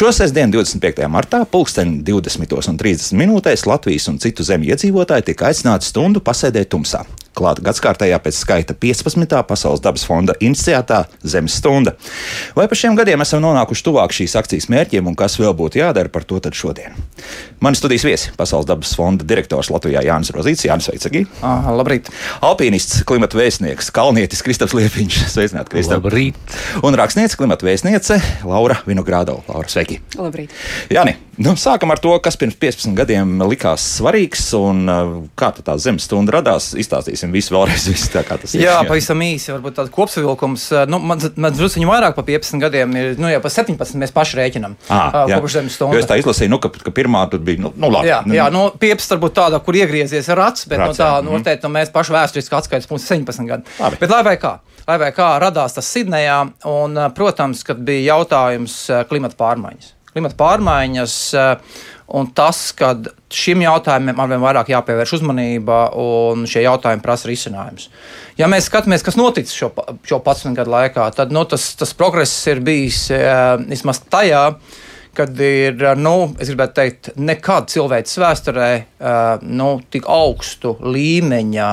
Šo sestdienu, 25. martā, pulksten 20.30 minūtēs Latvijas un citu zemju iedzīvotāji tika aicināti stundu pasēdēt tumsā. Klāta gadsimtajā pēc skaita 15. Pasaules dabas fonda iniciētā Zemes stunda. Vai par šiem gadiem esam nonākuši tuvāk šīs akcijas mērķiem un kas vēl būtu jādara par to šodien? Mani studijas viesi - Pasaules dabas fonda direktors Latvijā Jānis Rozīts, Jānis Veicagī. Labrīt! Alpīnists, klimata vēstnieks, kalnietis Kristaps Liepiņš. Sveicināti, Kristap! Labrīt! Un rakstniece, klimata vēstniece Laura Vinogradova. Laura, sveiki! Labrīt! Jāni, nu, sākam ar to, kas pirms 15 gadiem likās svarīgs un kā tā zemes stunda radās. Izstāstīsim visu vēlreiz, visu tā kā tas ir. Jā, pavisam īsi, varbūt tāds kopsavilkums. Nu, man man druskuļi vairāk par 15 gadiem ir, nu jau par 17 mēs paši rēķinām. Ah, uh, kopš zemes stundas. Es tā izlasīju, nu, ka, ka pirmā tur bija, nu, nu labi. Jā, nu, jā nu, 15 varbūt tāda, kur iegriezies rats, bet rats, nu, tā, nu, noteikti, nu, mēs paši vēsturiski atskaites punkts 17 gadi. Labi. Bet lai vai kā? Lai vai kā radās tas Sidnejā, un, protams, kad bija jautājums klimata pārmaiņas. Klimata pārmaiņas un tas, ka šim jautājumam arvien vairāk jāpievērš uzmanība, un šie jautājumi prasa risinājumus. Ja mēs skatāmies, kas noticis šo, šo 11 gadu laikā, tad nu, tas, tas progress ir bijis vismaz tajā, kad ir, nu, es gribētu teikt, nekad cilvēces vēsturē nu, tik augstu līmeņa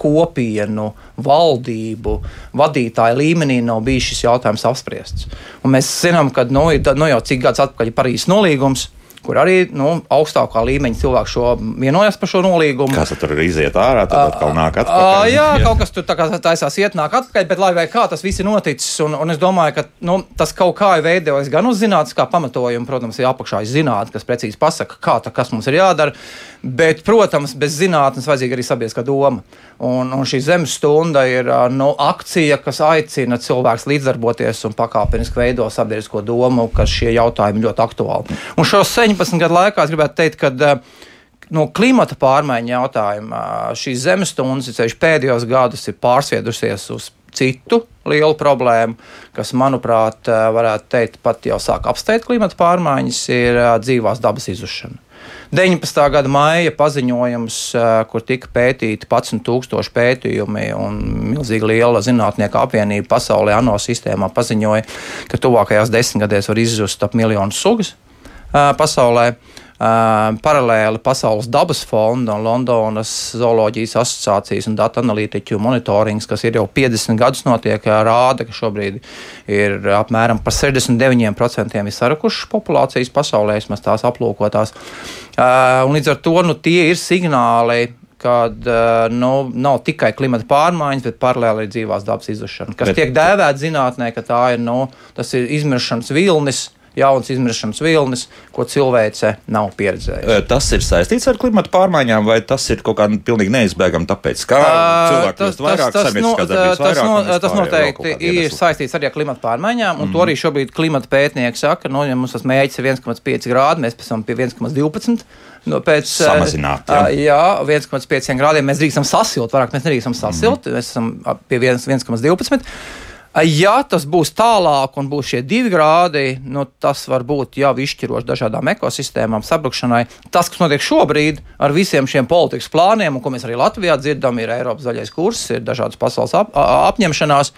kopienu, valdību, vadītāju līmenī nav bijis šis jautājums apspriests. Un mēs zinām, ka nu, nu, jau cik gadus atpakaļ ir Parīzes nolīgums kur arī nu, augstākā līmeņa cilvēki šo vienojas par šo nolīgumu. Kas tur iziet ārā, tad atkal nāk atpakaļ. Jā, jā, kaut kas tur tā kā taisās iet, nāk atpakaļ, bet lai vai kā tas viss ir noticis, un, un es domāju, ka nu, tas kaut kā ir veidojis gan uz zinātnes, kā pamatojumu, protams, ir apakšā zinātne, kas precīzi pasaka, kā tā, kas mums ir jādara, bet, protams, bez zinātnes vajadzīga arī sabiedriskā doma. Un, un šī zemes stunda ir nu, akcija, kas aicina cilvēkus līdzdarboties un pakāpeniski veido sabiedrisko domu, ka šie jautājumi ļoti aktuāli. Un šo 17 gadu laikā es gribētu teikt, ka no klimata pārmaiņu jautājuma šīs zemes stundas, ceļš pēdējos gados, ir pārsviedusies uz citu lielu problēmu, kas, manuprāt, varētu teikt, pat jau sāk apsteigt klimata pārmaiņas, ir dzīvās dabas izušana. 19. gada maija paziņojums, kur tika pētīti 11,000 pētījumi un milzīgi liela zinātnieku apvienība pasaulē, ANO sistēmā paziņoja, ka tuvākajās desmitgadēs var izzust ap miljonu sugas pasaulē. Paralēli Pasaules dabas fonda un Londonas zooloģijas asociācijas un datu analītiķu monitorings, kas ir jau 50 gadus notiek, rāda, ka šobrīd ir apmēram par 69% ir sarakušas populācijas pasaulē, vismaz tās aplūkotās. Uh, līdz ar to nu, tie ir signāli, kad nu, nav tikai klimata pārmaiņas, bet paralēli arī dzīvās dabas izušana, kas bet, tiek dēvēta zinātnē, ka tā ir, nu, ir izmiršanas vilnis jauns izmiršanas vilnis, ko cilvēce nav pieredzējusi. Tas ir saistīts ar klimatu pārmaiņām, vai tas ir kaut kā pilnīgi neizbēgami, tāpēc, ka cilvēki kļūst vairāk, tas, no, tas, vairāk, no, tas noteikti ir saistīts arī ar klimatu pārmaiņām, un mm. to arī šobrīd klimata pētnieki saka, nu, ja mums tas mērķis ir 1,5 grādi, mēs esam pie 1,12. No, pēc, Samazināt. Jā, jā 1,5 grādiem mēs drīkstam sasilt, vairāk mēs nedrīkstam sasilt, mm. mēs esam pie 1,12. Ja tas būs tālāk un būs šie divi grādi, nu, tas var būt jau izšķiroši dažādām ekosistēmām, sabrukšanai. Tas, kas notiek šobrīd ar visiem šiem politikas plāniem, un ko mēs arī Latvijā dzirdam, ir Eiropas zaļais kurs, ir dažādas pasaules ap, apņemšanās.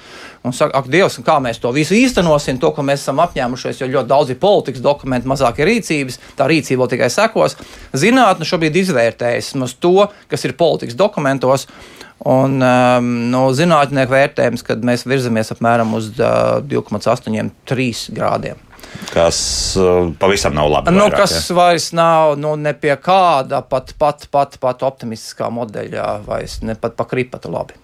Un saka, ak, Dievs, kā mēs to visu īstenosim, to, ko mēs esam apņēmušies, jo ļoti daudz ir politikas dokumenti, mazāk ir rīcības, tā rīcība tikai sekos. Zinātne šobrīd izvērtējas uz to, kas ir politikas dokumentos. Un um, no zinātnieku vērtējums, kad mēs virzamies apmēram uz uh, 2,83 grādiem. Kas uh, pavisam nav labi. Nu, vairāk, kas ja? vairs nav nu, ne pie kāda pat, pat, pat, pat optimistiskā modeļa, vairs ne pat pa kripatu labi.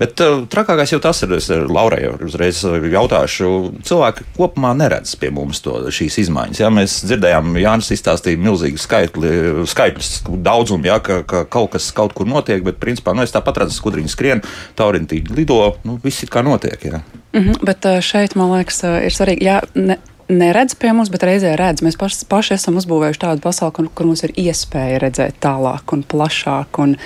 Bet uh, trakākais jau tas ir, es Laurai jau uzreiz jautāšu, cilvēki kopumā neredz pie mums to, šīs izmaiņas. Jā, mēs dzirdējām, Jānis izstāstīja milzīgu skaitli, skaitļus, daudzumu, jā, ka, ka kaut kas kaut kur notiek, bet principā nu, es tāpat redzu, skudriņu skrien, taurintīņi lido, nu, viss ir kā notiek. Jā. Mm -hmm, bet uh, šeit, man liekas, uh, ir svarīgi. Jā, ne, neredz pie mums, bet reizē redz. Mēs paši, paši esam uzbūvējuši tādu pasauli, kur, kur mums ir iespēja redzēt tālāk un plašāk. Un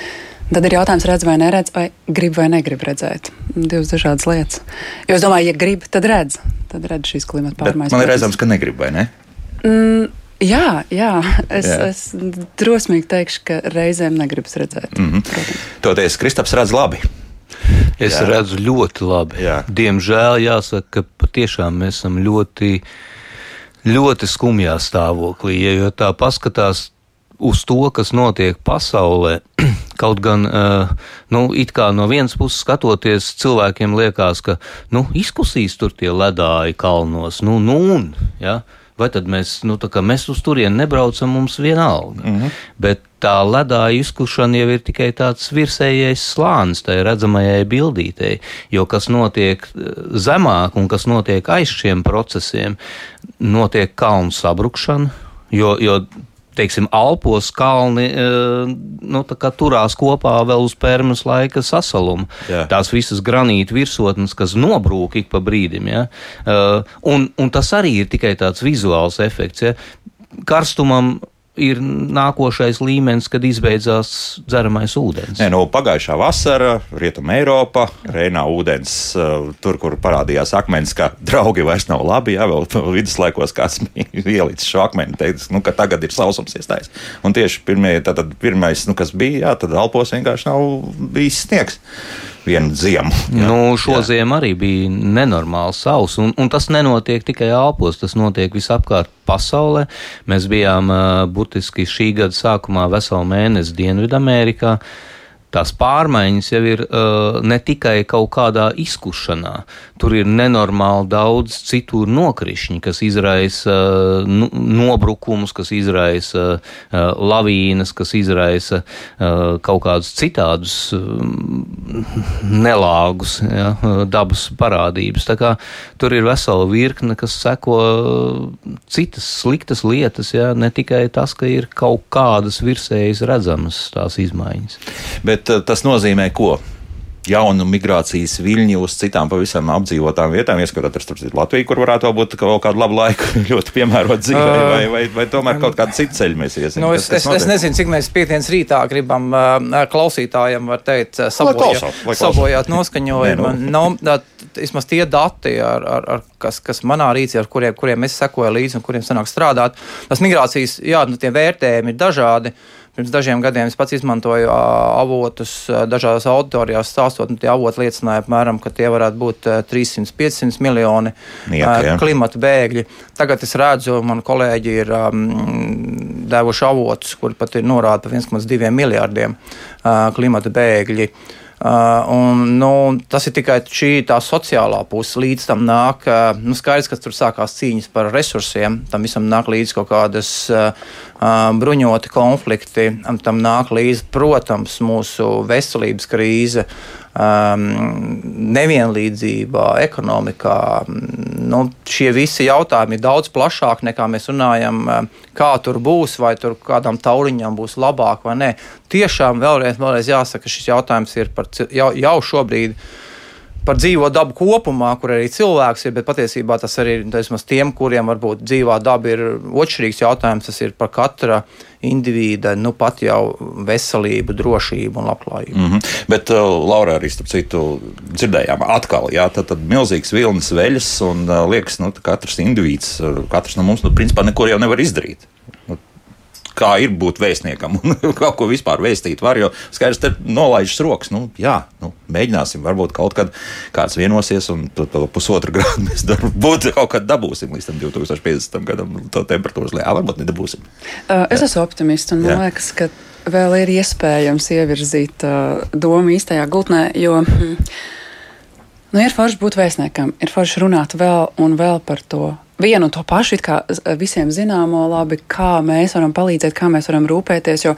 Tad ir jautājums, redz vai neredz, vai grib vai negrib redzēt. Divas dažādas lietas. Jo es domāju, ja grib, tad redz. Tad redz šīs klimata pārmaiņas. Man ir redzams, ka negrib, vai ne? Mm, jā, jā. Es, jā. es drosmīgi teikšu, ka reizēm negribas redzēt. Mm -hmm. Protams. Toties Kristaps redz labi. Es jā. redzu ļoti labi. Jā. Diemžēl jāsaka, ka patiešām mēs esam ļoti, ļoti skumjā stāvoklī. Ja, jo tā paskatās uz to, kas notiek pasaulē, kaut gan, uh, nu, it kā no vienas puses skatoties, cilvēkiem liekas, ka, nu, izkusīs tur tie ledāji kalnos, nu, nu, un, ja. Vai tad mēs, nu, tā kā mēs uz turieni nebraucam, mums vienalga. Mm -hmm. Bet tā ledāja izkušana jau ir tikai tāds virsējais slānis tai redzamajai bildītei, jo kas notiek eh, zemāk un kas notiek aiz šiem procesiem, notiek kalnu sabrukšana, jo, jo teiksim, Alpos kalni e, nu, turās kopā vēl uz Pērmas laika sasaluma. Jā. Tās visas granīta virsotnes, kas nobrūk ik pa brīdim. Ja? E, un, un tas arī ir tikai tāds vizuāls efekts. Ja? Karstumam ir nākošais līmenis, kad izbeidzās dzeramais ūdens. Nē, no nu, pagājušā vasara Rietumē Eiropā, Reinā ūdens, uh, tur, kur parādījās akmens, ka draugi vairs nav labi, jā, vēl viduslaikos kāds ielicis šo akmeni, teicis, nu, ka tagad ir sausums iestājas. Un tieši pirmie, tātad, pirmais, nu, kas bija, jā, tad Alpos vienkārši nav bijis sniegs vienu ziemu. Jā. Nu, šo jā. ziemu arī bija nenormāli sausa, un, un tas nenotiek tikai Alpos, tas notiek visapkārt pasaulē. Mēs bijām uh, burtiski šī gada sākumā veselu mēnesi Dienvidamerikā. Uh, tās pārmaiņas jau ir uh, ne tikai kaut kādā izkušanā, tur ir nenormāli daudz citu nokrišņu, kas izraisa uh, nu, nobrukumus, kas izraisa uh, lavīnas, kas izraisa uh, kaut kādus citādus uh, nelāgus ja, dabas parādības. Tā kā tur ir vesela virkne, kas seko citas sliktas lietas, ja, ne tikai tas, ka ir kaut kādas virsējas redzamas tās izmaiņas. Bet Bet eh, tas nozīmē ko? jaunu migrācijas viļņu uz citām pavisam apdzīvotām vietām, ieskatoties Latviju, kur varētu būt kaut kādu labu laiku ļoti piemērot dzīvē, uh, vai, vai, vai tomēr kaut kādu citu ceļu mēs iesim. Nu, es, es, es nezinu, cik mēs piekdienas rītā gribam uh, klausītājiem, var teikt, sabojāt, sabojāt noskaņojumu. nu, vismaz tie dati, ar, ar, ar, kas, kas manā rīcībā, ar kuriem, kuriem es sekoju līdzi un kuriem sanāk strādāt, tas migrācijas, jā, nu, vērtējumi ir dažādi. Pirms dažiem gadiem es pats izmantoju avotus dažādās auditorijās, stāstot, un tie avoti liecināja, apmēram, ka tie varētu būt 300-500 miljoni Nieka, klimata bēgļi. Tagad es redzu, man kolēģi ir um, devuši avotus, kuri pat ir norāda par 1,2 miljārdiem uh, klimata bēgļi. Uh, un, nu, tas ir tikai šī tā sociālā puse. Līdz tam nāk, uh, nu, skaidrs, ka tur sākās cīņas par resursiem. Tam visam nāk līdzi kaut kādas uh, uh bruņoti konflikti. Tam nāk līdzi, protams, mūsu veselības krīze. Uh, um, nevienlīdzība ekonomikā. Nu, šie visi jautājumi ir daudz plašāki nekā mēs runājam, um, kā tur būs, vai tur kādam tauriņam būs labāk vai nē. Tiešām vēlreiz, vēlreiz jāsaka, šis jautājums ir par jau, jau šobrīd par dzīvo dabu kopumā, kur arī cilvēks ir, bet patiesībā tas arī ir tiem, kuriem varbūt dzīvā daba ir otršķirīgs jautājums. Tas ir par katra indivīda, nu pat jau veselību, drošību un labklājību. Mm -hmm. Bet, uh, Laura, arī starp citu, dzirdējām atkal, jā, tad, tad milzīgs vilnis veļas un uh, liekas, nu, katrs indivīds, uh, katrs no mums, nu, principā neko jau nevar izdarīt. Kā ir būt vēstniekam un kaut ko vispār vēstīt var. Jo skaidrs, ka nolaižas rokas. Nu, jā, nu, mēģināsim, varbūt kaut kad kāds vienosies, un to pusotru grādu mēs varbūt kaut kad dabūsim līdz 2050. gadam. To temperatūras lejā varbūt nedabūsim. Uh, es jā. esmu optimists un man jā. liekas, ka vēl ir iespējams ievirzīt uh, domu īstajā gultnē, jo. Mm, Nu, ir forši būt vēstniekam, ir forši runāt vēl un vēl par to vienu un to pašu, kā visiem zināmo, labi, kā mēs varam palīdzēt, kā mēs varam rūpēties. Jo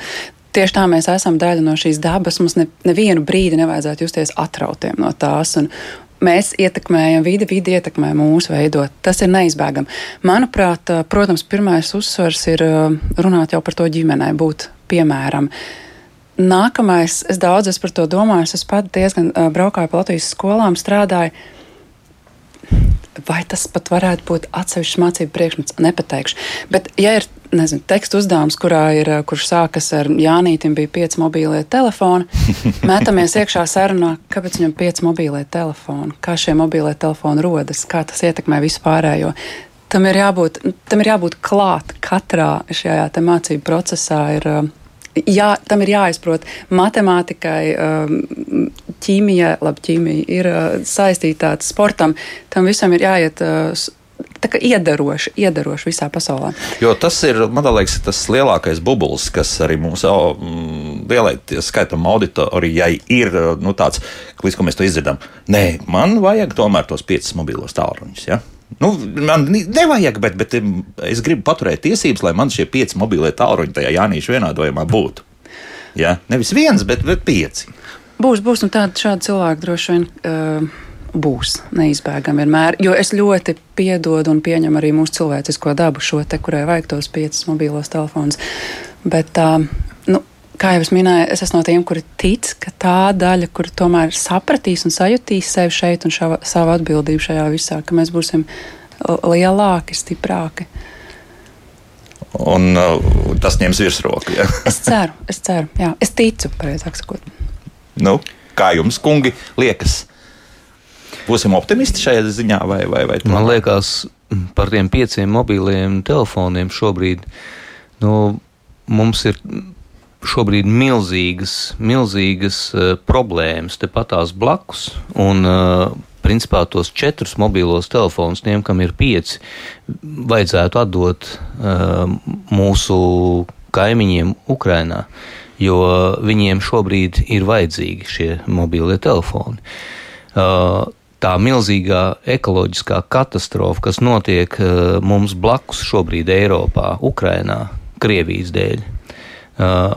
tieši tā mēs esam daļa no šīs dabas. Mums ne, nevienu brīdi nevajadzētu justies atrautiem no tās. Un, Mēs ietekmējam vidi, vidi ietekmē mūsu veidot. Tas ir neizbēgami. Manuprāt, protams, pirmais uzsvars ir runāt jau par to ģimenei, būt piemēram. Nākamais, es daudz es par to domāju, es pat diezgan braukāju pa Latvijas skolām, strādāju vai tas pat varētu būt atsevišķs mācību priekšmets, nepateikšu. Bet, ja ir nezinu, tekstu uzdevums, kurā ir, kurš sākas ar Jānītim, bija pieci mobīlie telefoni. Mētamies iekšā sarunā, kāpēc viņam pieci mobīlie telefoni, kā šie mobīlie telefoni rodas, kā tas ietekmē visu pārējo. Tam ir jābūt, tam ir jābūt klāt katrā šajā mācību procesā. Ir, jā, tam ir jāizprot matemātikai, ķīmijai, labi, ķīmija ir saistīta ar sportam. Tam visam ir jāiet tā kā iedaroši, iedaroši visā pasaulē. Jo tas ir, man liekas, tas lielākais bublis, kas arī mūsu mm, lielai skaitam auditorijai ir nu, tāds, līdz ko mēs to izdzirdam. Nē, man vajag tomēr tos piecus mobilos tālruņus. Ja? Nu, man nevajag, bet, bet es gribu paturēt tiesības, lai man šie pieci mobilie tālruņi tajā Jānīša vienādojumā būtu. Ja? Nevis viens, bet, bet pieci. Būs, būs, un tādi šādi cilvēki droši vien. Uh būs neizbēgami vienmēr. Jo es ļoti piedodu un pieņemu arī mūsu cilvēcisko dabu, šo te, kurai vajag tos piecus mobilos telefonus. Bet, nu, kā jau es minēju, es esmu no tiem, kuri tic, ka tā daļa, kur tomēr sapratīs un sajutīs sevi šeit un šava, savu atbildību šajā visā, ka mēs būsim lielāki, stiprāki. Un uh, tas ņems virsroku. Ja? es ceru, es ceru, jā. Es ticu, pareizāk sakot. Nu, kā jums, kungi, liekas? Būsim optimisti šajā ziņā, vai, vai, vai Man liekas, par tiem pieciem mobiliem telefoniem šobrīd nu, mums ir šobrīd milzīgas, milzīgas uh, problēmas tepatās blakus. Un, uh, principā tos četrus mobilos telefonus, tiem, kam ir pieci, vajadzētu atdot uh, mūsu kaimiņiem Ukrajinā, jo viņiem šobrīd ir vajadzīgi šie mobilie telefoni. Uh, tā milzīgā ekoloģiskā katastrofa, kas notiek uh, mums blakus šobrīd Eiropā, Ukrainā, Krievijas dēļ, uh,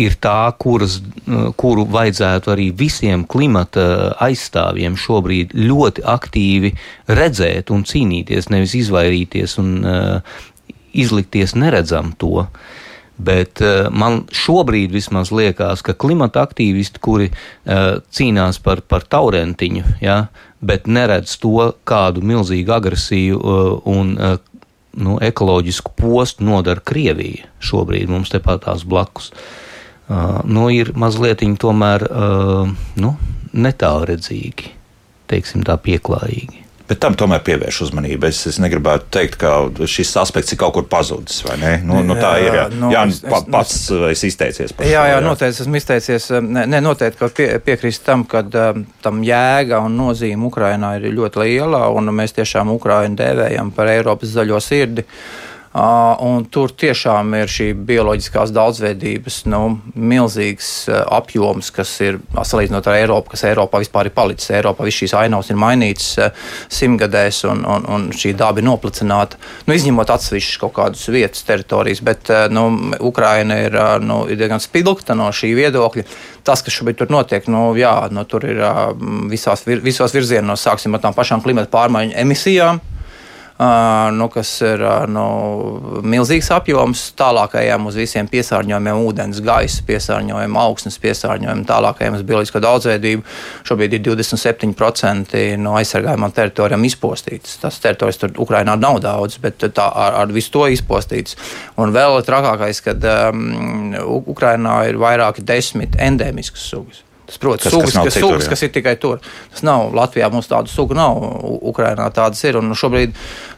ir tā, kuras, uh, kuru vajadzētu arī visiem klimata aizstāvjiem šobrīd ļoti aktīvi redzēt un cīnīties, nevis izvairīties un izlikties neredzam to. Uh, Bet uh, man šobrīd vismaz liekas, ka klimata aktīvisti, kuri uh, cīnās par, par taurentiņu, ja, bet neredz to, kādu milzīgu agresiju uh, un uh, nu, ekoloģisku postu nodara Krievija šobrīd mums tepatās blakus. Uh, nu, ir mazliet tomēr nu, netālredzīgi, teiksim tā pieklājīgi. Bet tam tomēr pievērš uzmanību. Es, es negribētu teikt, ka šis aspekts ir kaut kur pazudis. Nu, nu, tā ir. Jā, nu, jā es, pa, pats es izteicies par to. Jā, jā, noteikti esmu izteicies. Ne, ne noteikti, ka pie, piekrīst tam, ka tam jēga un nozīme Ukrainā ir ļoti liela, un mēs tiešām Ukrainu dēvējam par Eiropas zaļo sirdi. Uh, un tur tiešām ir šī bioloģiskās daudzveidības nu, milzīgs uh, apjoms, kas ir salīdzinot ar Eiropu, kas Eiropā vispār ir palicis. Eiropā viss šīs ainavas ir mainītas uh, simtgadēs, un, un, un šī daba ir noplicināta. Nu, izņemot atsevišķas kaut kādas vietas, teritorijas, bet nu, Ukraina ir, nu, ir diezgan spilgta no šī viedokļa. Tas, kas šobrīd tur notiek, nu, jā, nu, tur ir visās, visos virzienos, sāksim ar tām pašām klimata pārmaiņu emisijām nu, kas ir nu, milzīgs apjoms, tālākajiem uz visiem piesārņojumiem, ūdens, gaisa piesārņojumiem, augsnes piesārņojumiem, tālākajiem uz bioloģisko daudzveidību. Šobrīd ir 27% no aizsargājumām teritorijām izpostītas. Tas teritorijas tur Ukrainā nav daudz, bet tā, ar, ar visu to izpostītas. Un vēl trakākais, ka um, Ukrainā ir vairāki desmit endēmiskas sugas. Tas, protams, sugas, kas, kas, citur, sugas, kas ir tikai tur. Tas nav Latvijā. Mums tādu sugu nav. Ukrainā tādas ir. Un šobrīd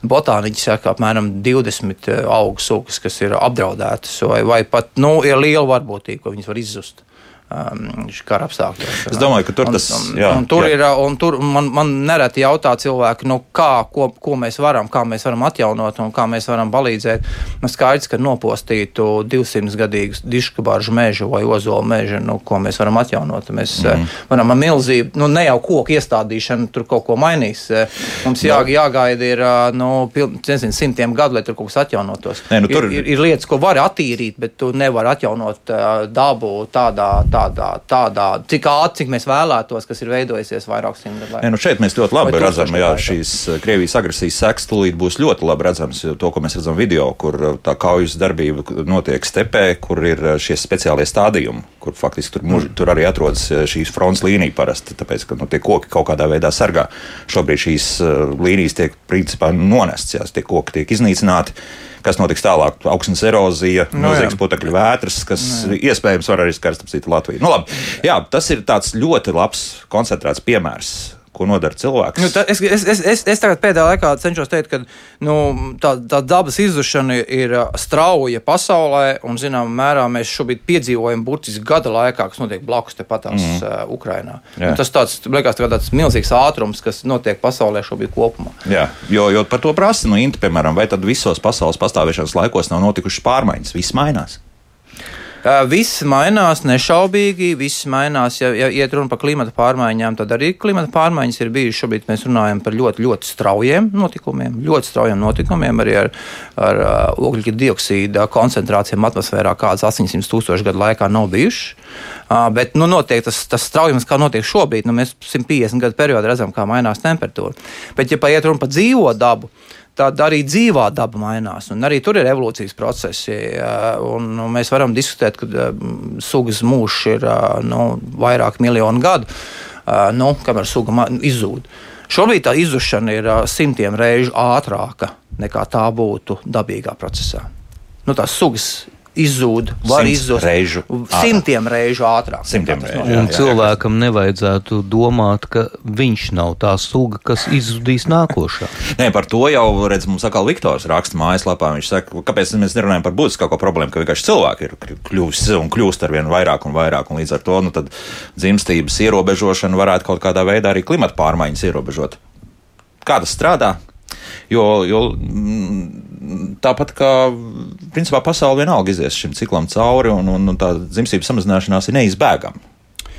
botāniķi saka, ka apmēram 20 eh, augu sugas, kas ir apdraudētas, vai, vai pat nu, ir liela varbūtība, ka viņas var izzust um, kara apstākļos. Es domāju, ka tur tas un, jā, un tur jā. ir. Un tur man, man nereti jautā cilvēki, nu, kā, ko, ko mēs varam, kā mēs varam atjaunot un kā mēs varam palīdzēt. Nu, skaidrs, ka nopostītu 200 gadīgu diškabāžu mežu vai ozolu mežu, nu, ko mēs varam atjaunot. Mēs mm. varam ar milzīgu, nu, ne jau koku iestādīšanu tur kaut ko mainīs. Eh, mums jā, jāgaida ir, nu, nezinu, simtiem gadu, lai tur kaut kas atjaunotos. Nē, nu, tur... ir, ir, ir lietas, ko var attīrīt, bet tu nevari atjaunot uh, dabu tādā tādā, tādā cik ātri, cik mēs vēlētos, kas ir veidojusies vairāk simt gadu laikā. Nu šeit mēs ļoti labi redzam, ka šīs eh, Krievijas agresijas sekas tūlīt būs ļoti labi redzams. To, ko mēs redzam video, kur eh, tā kaujas darbība notiek stepē, kur ir eh, šie speciālie stādījumi, kur faktiski tur, muž, tur arī atrodas šīs fronts līnija parasti, tāpēc, ka nu, tie koki kaut kādā veidā sargā. Šobrīd šīs līnijas tiek principā nonestas, tie koki tiek iznīcināti kas notiks tālāk. Augsnes erozija, nu milzīgs putekļu vētras, kas nu iespējams var arī skart Latviju. Nu, labi, jā, tas ir tāds ļoti labs koncentrēts piemērs ko nodara cilvēks. Nu, tā, es, es, es, es, es tagad pēdējā laikā cenšos teikt, ka nu, tā, tā dabas izzušana ir strauja pasaulē, un zināmā mērā mēs šobrīd piedzīvojam burtiski gada laikā, kas notiek blakus tepatās mm. uh, Ukrajinā. Tas tāds, liekas, tā tāds milzīgs ātrums, kas notiek pasaulē šobrīd kopumā. Jā, jo, jo par to prasa, nu, Inta, piemēram, vai tad visos pasaules pastāvēšanas laikos nav notikušas pārmaiņas, viss mainās. Viss mainās nešaubīgi, viss mainās. Ja, ja iet runa par klimata pārmaiņām, tad arī klimata pārmaiņas ir bijušas. Šobrīd mēs runājam par ļoti, ļoti straujiem notikumiem, ļoti straujiem notikumiem arī ar, ar ogļu dioksīda koncentrācijām atmosfērā, kādas 800 tūkstošu gadu laikā nav bijušas. Bet nu, notiek tas, tas straujums, kā notiek šobrīd. Nu, mēs 150 gadu periodā redzam, kā mainās temperatūra. Bet, ja paiet runa par dzīvo dabu, tad arī dzīvā daba mainās. Arī tur ir evolūcijas procesi. Un, un mēs varam diskutēt, ka sugas mūžs ir nu, vairāk miljonu gadu, nu, kamēr suga izzūd. Šobrīd tā izzušana ir simtiem reižu ātrāka nekā tā būtu dabīgā procesā. Nu, tās sugas izzūd, var izzust reižu simtiem ātrāk. reižu ātrāk. Simtiem reižu. Un jā, jā, cilvēkam jā. nevajadzētu domāt, ka viņš nav tā suga, kas izzudīs nākošā. Nē, par to jau redz, mums atkal Viktors raksta mājaslapā. Viņš saka, kāpēc mēs nerunājam par būtiskāko problēmu, ka vienkārši cilvēki ir kļuvis un kļūst ar vien vairāk un vairāk, un līdz ar to nu, dzimstības ierobežošana varētu kaut kādā veidā arī klimata pārmaiņas ierobežot. Kā tas strādā? Jo, jo mm, tāpat kā principā pasaule vienalga izies šim ciklam cauri, un, un, un tā dzimstības samazināšanās ir neizbēgama.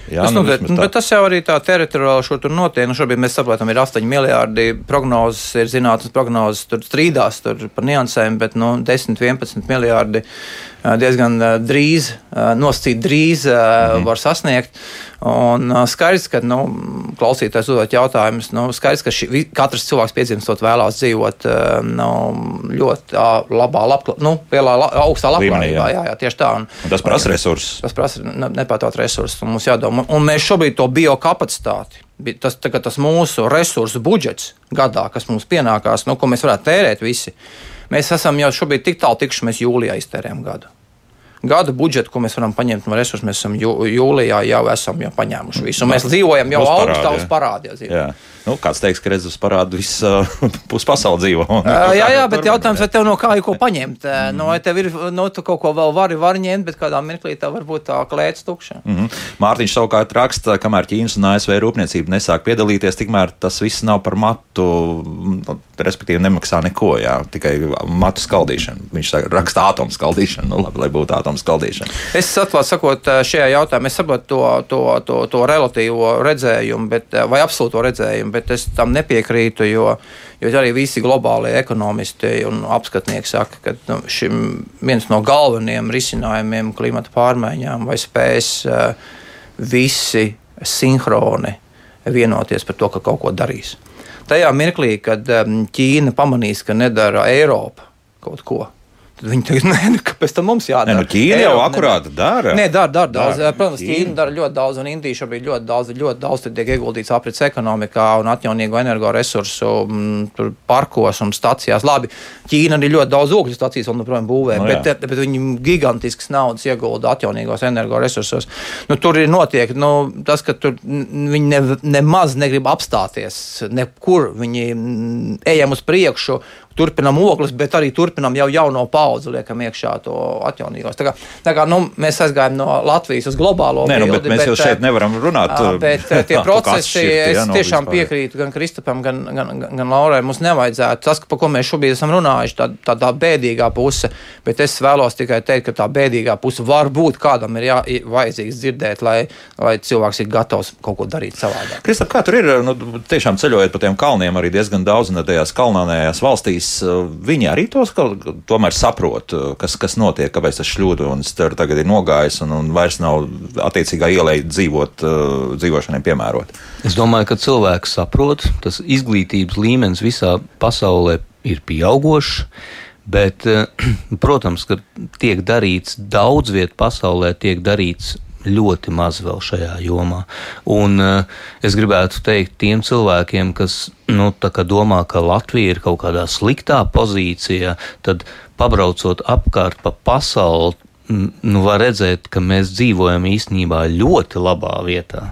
Jā, tas, nu, bet, bet tas jau arī tā teritoriāli šo tur notiek. Nu, šobrīd mēs saprotam, ir 8 miljardi prognozes, ir zinātnes prognozes, tur strīdās tur par niansēm, bet nu, 10, 11 miljardi diezgan drīz, nosacīt drīz -hmm. var sasniegt. Un skaidrs, ka nu, klausītājs uzdot jautājumus. Nu, skaidrs, ka ši, katrs cilvēks piedzimstot vēlās dzīvot nu, ļoti labā, labklā, nu, lielā, augstā labklājībā. Jā, jā, tieši tā. Un, un tas prasa resursus. Tas prasa nepārtraukt resursus. Mums jādomā. Un mēs šobrīd to biokapacitāti tas, tas mūsu resursu budžets gadā, kas mums pienākās, nu, ko mēs varētu tērēt visi. Mēs esam jau šobrīd tik tālu tikuši, mēs jūlijā iztērējam gadu gada budžetu, ko mēs varam paņemt no resursiem. Mēs esam jū, jūlijā jau esam jau paņēmuši visu. Un mēs dzīvojam jau augstā uz parādiem. Nu, kāds teiks, ka redzes parādu visu uh, puspasauli dzīvo? uh, jā, jā, bet jautājums, vai tev no kā ir ko paņemt? Mm. No, vai tev ir, no, tu kaut ko vēl vari, vari ņemt, bet kādā mirklī tā varbūt tā klēts tukša. Mm -hmm. Mārtiņš savukārt raksta, kamēr Ķīnas un ASV rūpniecība nesāk piedalīties, tikmēr tas viss nav par matu, nu, respektīvi nemaksā neko, jā, tikai matu skaldīšanu. Viņš raksta atomu skaldīšanu, nu labi, lai būtu atomu skaldīšana. Es atklāti sakot, šajā jautājumā es saprotu to, to, to, to relatīvo redzējumu, bet, vai absolūto redzējumu bet es tam nepiekrītu, jo, jo arī visi globālie ekonomisti un apskatnieki saka, ka nu, šim viens no galvenajiem risinājumiem klimata pārmaiņām vai spēs uh, visi sinhroni vienoties par to, ka kaut ko darīs. Tajā mirklī, kad um, Ķīna pamanīs, ka nedara Eiropa kaut ko, viņi teiks, nē, nu, kāpēc tam mums jādara? Nē, nu Ķīna jau akurāti dara. Nē, dara, dara daudz. Dara. Protams, Ķīna. Ķīna dara ļoti daudz, un Indija šobrīd ļoti daudz, ļoti daudz tiek ieguldīts aprits ekonomikā un atjaunīgo energoresursu m, parkos un stacijās. Labi, Ķīna arī ļoti daudz ogļu stacijas vēl joprojām būvē, no, nu, bet, bet viņi gigantisks naudas iegulda atjaunīgos energoresursos. Nu, tur ir notiek nu, tas, ka tur viņi ne, nemaz negrib apstāties nekur. Viņi ejam uz priekšu turpinām ogles, bet arī turpinām jau jauno paudzi, liekam, iekšā to atjaunīgos. Tā kā, tā kā nu, mēs aizgājām no Latvijas uz globālo Nē, nu, bildi. Mēs bet, jau šeit nevaram runāt. Bet tie procesi, šķirti, es jā, tiešām piekrītu gan Kristapam, gan, gan, gan, gan Laurai. Mums nevajadzētu tas, par ko mēs šobrīd esam runājuši, tā, tā, tā bēdīgā puse, bet es vēlos tikai teikt, ka tā bēdīgā puse var būt kādam ir jā, vajadzīgs dzirdēt, lai, lai cilvēks ir gatavs kaut ko darīt savādāk. Kristap, kā tur ir, nu, tiešām ceļojot pa tiem kalniem arī diezgan daudz un tajās kalnānējās valstīs valstīs eh, viņi arī tos tomēr saprot, eh, kas, kas notiek, kāpēc tas šļūdens tur tagad ir nogājis un, un vairs nav attiecīgā ielai dzīvot, eh, dzīvošanai piemērot. Es domāju, ka cilvēks saprot, tas izglītības līmenis visā pasaulē ir pieaugošs. Bet, protams, ka tiek darīts daudz vietā pasaulē, tiek darīts ļoti maz vēl šajā jomā. Un uh, es gribētu teikt tiem cilvēkiem, kas nu, domā, ka Latvija ir kaut kādā sliktā pozīcijā, tad pabraucot apkārt pa pasauli, nu, var redzēt, ka mēs dzīvojam īstenībā ļoti labā vietā,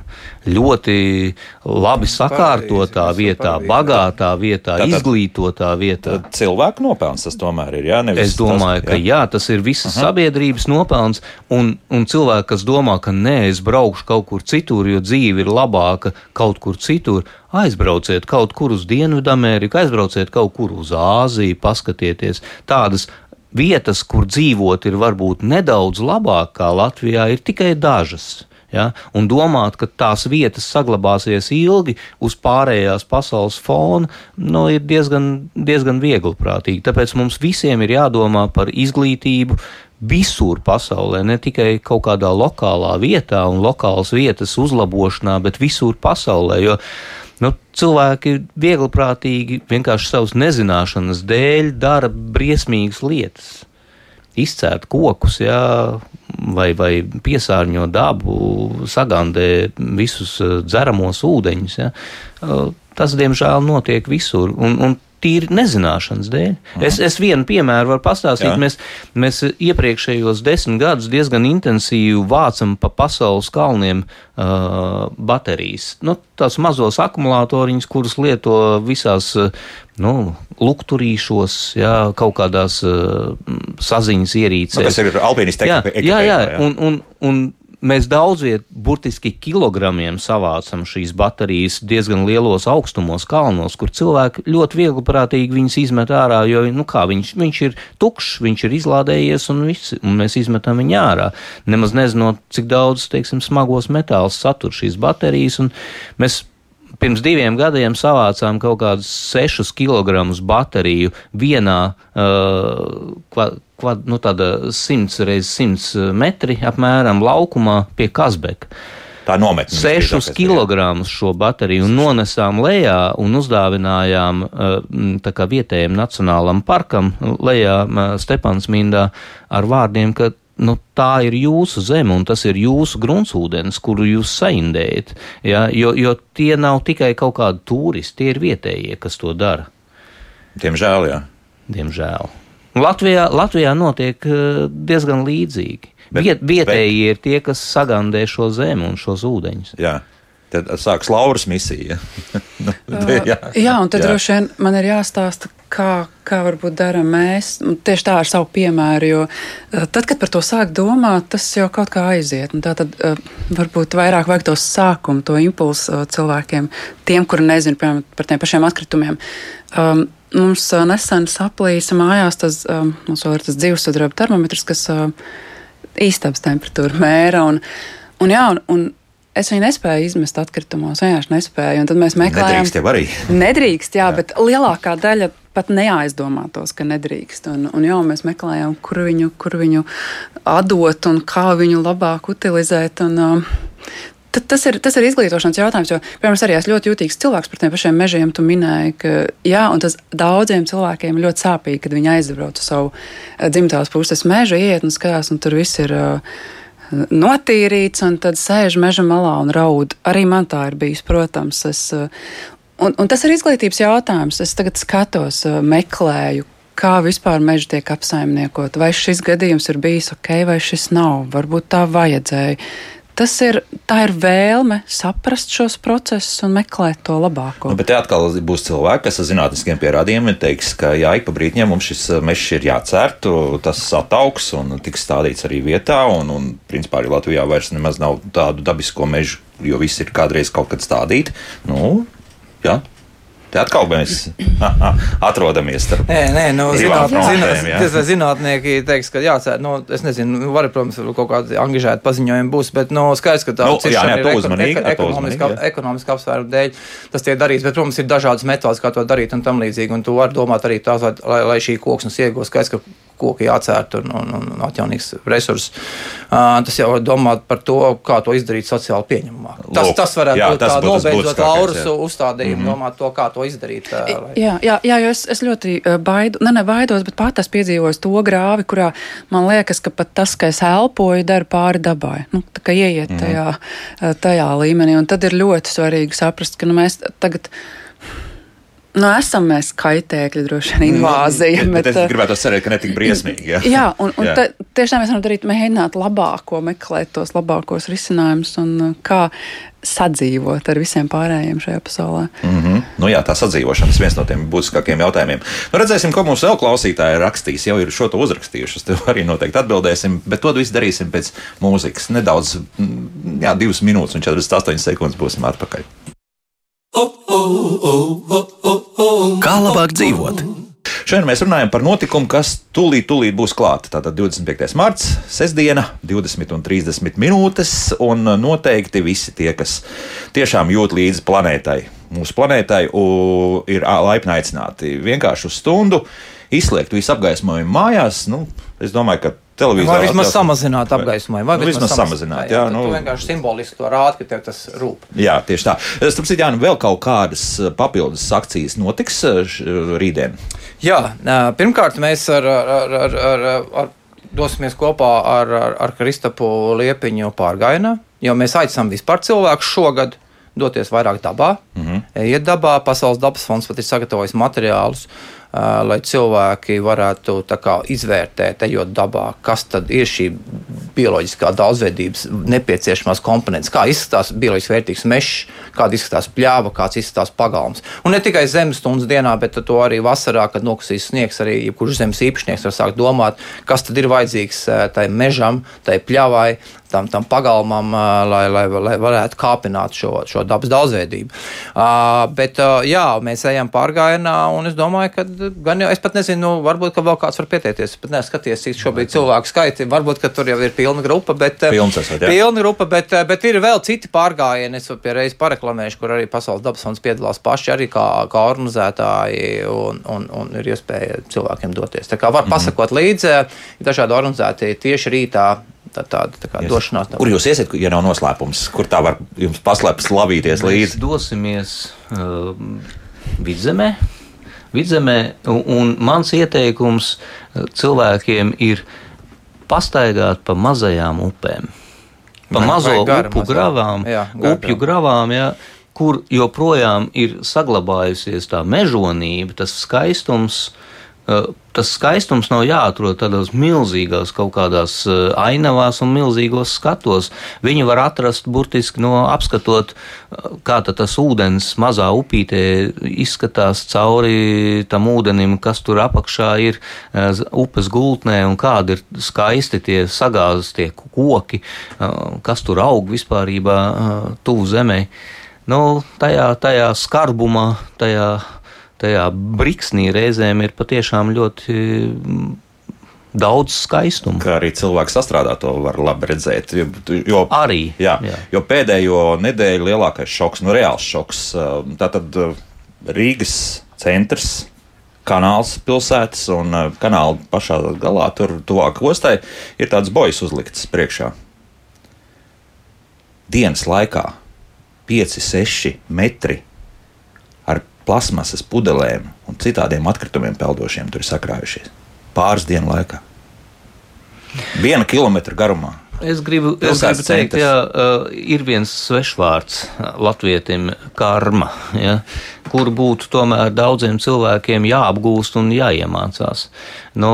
ļoti labi sakārtotā vietā, bagātā vietā, tātad, izglītotā vietā. Cilvēku nopelns tas tomēr ir. Jā, es domāju, tas, jā. ka jā, tas ir visas uh -huh. sabiedrības nopelns, un, un cilvēki, kas domā, ka nē, es braukšu kaut kur citur, jo dzīve ir labāka kaut kur citur, aizbrauciet kaut kur uz Dienvidameriku, aizbrauciet kaut kur uz Āziju, paskatieties tādas vietas, kur dzīvot ir varbūt nedaudz labāk kā Latvijā, ir tikai dažas. Ja? Un domāt, ka tās vietas saglabāsies ilgi uz pārējās pasaules fona, nu, ir diezgan, diezgan viegli prātīgi. Tāpēc mums visiem ir jādomā par izglītību, visur pasaulē, ne tikai kaut kādā lokālā vietā un lokālas vietas uzlabošanā, bet visur pasaulē. Jo Nu, cilvēki viegli prātīgi vienkārši savas nezināšanas dēļ dara briesmīgas lietas. Izcērt kokus, jā, vai, vai piesārņo dabu, sagandē visus eh, dzeramos ūdeņus. Jā. Eh, tas, diemžēl, notiek visur. Un, un tīri nezināšanas dēļ. Mhm. Es, es vienu piemēru varu pastāstīt. Jā. Mēs, mēs iepriekšējos desmit gadus diezgan intensīvi vācam pa pasaules kalniem uh, baterijas. Nu, tās mazos akumulatoriņus, kurus lieto visās nu, lukturīšos, jā, kaut kādās uh, saziņas ierīcēs. Nu, tas ir alpīnisti tehnika. Jā, jā, jā. Un, un, un Mēs daudz viet, burtiski kilogramiem savācam šīs baterijas diezgan lielos augstumos, kalnos, kur cilvēki ļoti viegli prātīgi viņas izmet ārā, jo nu kā, viņš, viņš ir tukšs, viņš ir izlādējies un, viss, un mēs izmetam viņu ārā. Nemaz nezinot, cik daudz, teiksim, smagos metālus satur šīs baterijas, mēs pirms diviem gadiem savācām kaut kādus 6 kg bateriju vienā uh, kva, kva, nu, 100 x 100 metri apmēram laukumā pie Kazbeka. Tā nometne. 6 kg šo bateriju nonesām lejā un uzdāvinājām uh, vietējiem nacionālam parkam lejā Stepansmindā ar vārdiem, ka nu, tā ir jūsu zeme un tas ir jūsu gruntsūdens, kuru jūs saindējat. Ja? Jo, jo tie nav tikai kaut kādi turisti, tie ir vietējie, kas to dara. Diemžēl, jā. Diemžēl. Latvijā, Latvijā notiek eh, diezgan līdzīgi. Bet, Viet, vietēji bet... ir tie, kas sagandē šo zemi un šos ūdeņus. Jā. Tad sāksies Lauras misija. nu, jā. jā, un tad jā. droši vien man ir jāstāsta, kā, kā varbūt darām mēs. Tieši tā ar savu piemēru, jo tad, kad par to sāk domāt, tas jau kaut kā aiziet. Tā tad varbūt vairāk vajag to sākumu, to impulsu cilvēkiem, tiem, kuri nezina piemēram, par tiem pašiem atkritumiem. Um, mums nesen saplīsa mājās tas, um, mums vēl ir tas dzīvesudraba termometrs, kas uh, īstabas temperatūru mēra. Un, un, jā, un, un Es viņu nespēju izmest atkritumos, vienkārši nespēju. Un tad mēs meklējām, nedrīkst jau arī. Nedrīkst, jā, jā. bet lielākā daļa pat neaizdomātos, ka nedrīkst. Un, un jau mēs meklējām, kur viņu, kur viņu atdot un kā viņu labāk utilizēt. Un, uh, Tas ir, tas ir izglītošanas jautājums, jo, piemēram, arī esmu ļoti jūtīgs cilvēks par tiem pašiem mežiem. Tu minēji, ka jā, un tas daudziem cilvēkiem ļoti sāpīgi, kad viņi aizbrauc uz savu uh, dzimtās puses mežu, iet un skatās, un tur viss ir. Uh, notīrīts, un tad sēž meža malā un raud. Arī man tā ir bijis, protams. Es, uh, un, un tas ir izglītības jautājums. Es tagad skatos, uh, meklēju, kā vispār meža tiek apsaimniekot. Vai šis gadījums ir bijis ok, vai šis nav. Varbūt tā vajadzēja. Tas ir, ir vēlme saprast šos procesus un meklēt to labāko. Nu, bet atkal būs cilvēki, kas ar zinātniskiem pierādījumiem teiks, ka jā, ik pa brīdim mums šis uh, mežs ir jācērt, tas ataugs un tiks stādīts arī vietā. Un, un principā arī Latvijā vairs nemaz nav tādu dabisko mežu, jo viss ir kādreiz kaut kad stādīti. Nu, jā, Te atkal mēs atrodamies starp nē, nē, nu, zināt, zināt, ja? zinātnieki teiks, ka jācer, nu, es nezinu, nu, var, protams, kaut kādi angažēti paziņojumi būs, bet, nu, skaidrs, ka tā nu, jā, jā, ir uzmanīgi, eko, ekonomiska, ekonomiska apsvērumu dēļ tas tiek darīts, bet, protams, ir dažādas metodas, kā to darīt un tam līdzīgi, un tu vari domāt arī tās, lai, lai šī koksnes iegūst, skaidrs, ka koki jācērt un, un, un atjaunīgs resurss. Uh, tas jau domāt par to, kā to izdarīt sociāli pieņemamāk. Tas, Lūk, tas varētu jā, būt tas tā būtu tas nobeidzot Lauras uzstādījumu, mm -hmm. domāt to, kā to izdarīt. Uh. Jā, jā, jā, jo es, es ļoti baidu, ne, ne baidos, bet pat es piedzīvoju to grāvi, kurā man liekas, ka pat tas, ka es elpoju, dara pāri dabai. Nu, tā kā ieiet Mhm. tajā, uh, tajā līmenī. Un tad ir ļoti svarīgi saprast, ka nu, mēs tagad. Nu, esam mēs kaitēkļi, droši vien invāzija. Mhm. Bet, bet es gribētu cerēt, ka ne tik briesmīgi. Jā, Jā, un, un Jā. te, tiešām mēs varam darīt, mēģināt labāko, meklēt tos labākos risinājumus un uh, kā sadzīvot ar visiem pārējiem šajā pasaulē. Mm -hmm. nu, jā, tā sadzīvošana ir viens no tiem būtiskākiem jautājumiem. Nu, redzēsim, ko mums vēl klausītāji rakstīs. Jau ir šo to uzrakstījuši. Uz to arī noteikti atbildēsim, bet to visu darīsim pēc mūzikas. Nedaudz, mm, jā, divas minūtes un 48 sekundes būsim atpakaļ. Kā labāk dzīvot? Šodien mēs runājam par notikumu, kas tūlīt, tūlīt būs klāta. Tātad 25. marts, sestdiena, 20 un 30 minūtes. Un noteikti visi tie, kas tiešām jūt līdzi planētai, mūsu planētai, ir laipni aicināti vienkārši uz stundu izslēgt visu apgaismojumu mājās. Nu, es domāju, ka televīzijā Vai vismaz samazināt apgaismojumu, vai Nu, vismaz samazināt, jā, tad nu- tu vienkārši simboliski to rādi, ka tev tas rūp. Jā, tieši tā. Starp citu, Jānis, vēl kaut kādas eh, papildus akcijas notiks eh, rītdien. Jā, pirmkārt, mēs ar, ar, ar, ar, ar, dosimies kopā ar, ar, ar Kristapu Liepiņu pārgājienā, jo mēs aicinām vispār cilvēkus šogad doties vairāk dabā, mm -hmm. iet dabā. Pasaules dabas fonds pat ir sagatavojis materiālus, ā, lai cilvēki varētu kā, izvērtēt, ejot dabā, kas tad ir šī bioloģiskā daudzveidības nepieciešamās komponentes, kā izskatās bioloģiski vērtīgs mežs, kāda izskatās pļāva, kāds izskatās pagalms. Un ne tikai zemes stundas dienā, bet to arī vasarā, kad nokusīs sniegs, arī jebkurš zemes īpašnieks var sākt domāt, kas tad ir vajadzīgs tai mežam, tai pļāvai, tam, tam pagalmam, lai, lai, lai varētu kāpināt šo, šo dabas daudzveidību. Uh, bet uh, jā, mēs ejam pārgājienā, un es domāju, ka gan jau, es pat nezinu, nu, varbūt, ka vēl kāds var pieteikties. Es pat neskaties, cik šobrīd cilvēku skaiti. Varbūt, ka tur jau ir pilna grupa, bet, eh, Pilns esat, jā. pilna grupa, bet, eh, bet ir vēl citi pārgājieni. Es pie reizes pareklamēšu, kur arī Pasaules dabas fonds piedalās paši arī kā, kā organizētāji, un, un, un ir iespēja cilvēkiem doties. Tā kā var pasakot līdzi, ir dažādi organizēti tieši rītā. Tā tāda tā kā Yes. došanās. Kur jūs iesiet, ja nav noslēpums? Kur tā var jums paslēpties, lavīties Mēs līdzi? dosimies uh, vidzemē. Vidzemē, un, un mans ieteikums uh, cilvēkiem ir pastaigāt pa mazajām upēm. Pa Vai- mazo gara upu mazā? gravām, Jā, gara upju gravām, jā, kur joprojām ir saglabājusies tā mežonība, tas skaistums. uh, Tas skaistums nav jāatrod tādās milzīgās kaut kādās uh, ainavās un milzīgos skatos. Viņu var atrast burtiski no apskatot, uh, kā tas ūdens mazā upītē izskatās cauri tam ūdenim, kas tur apakšā ir uh, upes gultnē un kādi ir skaisti tie sagāzes, tie koki, uh, kas tur aug vispārībā uh, tuvu zemē. Nu, tajā, tajā skarbumā, tajā, tajā briksnī reizēm ir patiešām ļoti mm, daudz skaistuma. Kā arī cilvēks sastrādā to var labi redzēt. Jo, jo, Arī, jā, jā. jo pēdējo nedēļu lielākais šoks, nu reāls šoks, uh, tātad uh, Rīgas centrs. Kanāls pilsētas un uh, kanāla pašā galā, tur tuvāk ostai, ir tāds bojas uzlikts priekšā. Dienas laikā 5-6 metri plasmasas pudelēm un citādiem atkritumiem peldošiem tur ir sakrājušies. Pāris dienu laikā. Viena kilometra garumā. Es gribu, es gribu teikt, ka uh, ir viens svešvārds uh, latvietim - karma, ja, kur būtu tomēr daudziem cilvēkiem jāapgūst un jāiemācās. Nu,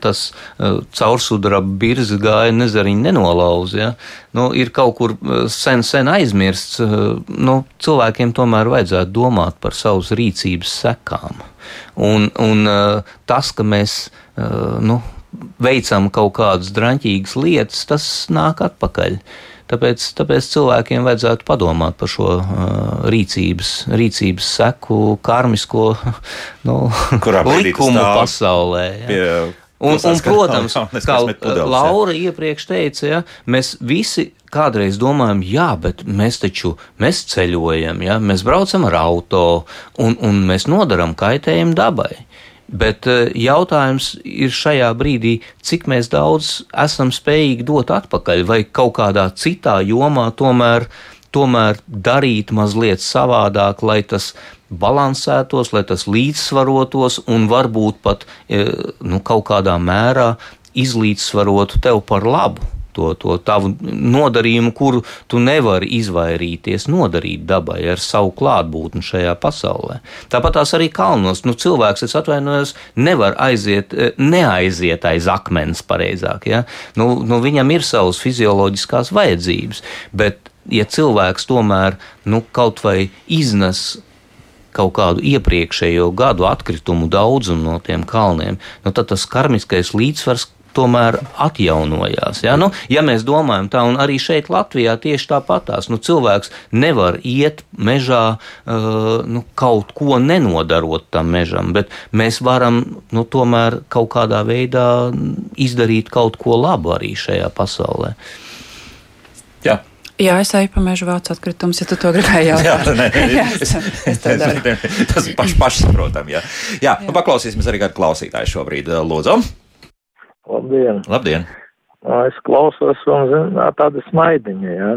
tas uh, caursudraba birzi gāja nezariņu nenolauz. Ja. Nu, ir kaut kur sen, sen aizmirsts. Nu, cilvēkiem tomēr vajadzētu domāt par savas rīcības sekām. Un, un tas, ka mēs nu, veicam kaut kādas draņķīgas lietas, tas nāk atpakaļ. Tāpēc, tāpēc cilvēkiem vajadzētu padomāt par šo uh, rīcības, rīcības seku, karmisko nu, likumu pasaulē. Ja. Pie Un, un, protams, kā. Laura iepriekš teica, ja, mēs visi kādreiz domājam, jā, bet mēs taču mēs ceļojam, ja, mēs braucam ar auto un, un mēs nodaram kaitējumu dabai. Bet eh, jautājums ir šajā brīdī, cik daudz esam spējīgi dot atpakaļ, vai kaut kādā citā jomā tomēr, tomēr darīt mazliet savādāk, lai tas balansētos, lai tas līdzsvarotos un varbūt pat eh, nu, kaut kādā mērā izlīdzsvarotu tev par labu to, to tavu nodarījumu, kuru tu nevari izvairīties nodarīt dabai ar savu klātbūtni šajā pasaulē. Tāpat tās arī kalnos. Nu, cilvēks, es atvainojos, nevar aiziet, eh, neaiziet aiz akmens pareizāk. Ja? Nu, nu, viņam ir savas fizioloģiskās vajadzības, bet ja cilvēks tomēr nu, kaut vai iznes kaut kādu iepriekšējo gadu atkritumu daudzumu no tiem kalniem, nu, tad tas karmiskais līdzsvars tomēr atjaunojās. Ja? Nu, ja mēs domājam tā, un arī šeit Latvijā tieši tāpatās, nu, cilvēks nevar iet mežā uh, nu, kaut ko nenodarot tam mežam, bet mēs varam nu, tomēr kaut kādā veidā izdarīt kaut ko labu arī šajā pasaulē. Jā. Jā, es eju pa mežu vācu atkritumus, ja tu to gribēji jautāt. Jā, nē, jā, es, es tas ir paš, pašsaprotami. Jā, jā, jā. Nu, paklausīsimies arī kādu klausītāju šobrīd. Lūdzu! Labdien! Labdien. Es klausos un zinu, tāda smaidiņa, jā.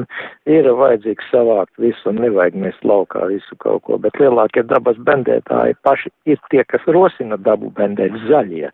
Ir vajadzīgs savākt visu un nevajag mest laukā visu kaut ko, bet lielākie dabas bendētāji paši ir tie, kas rosina dabu bendēt zaļie.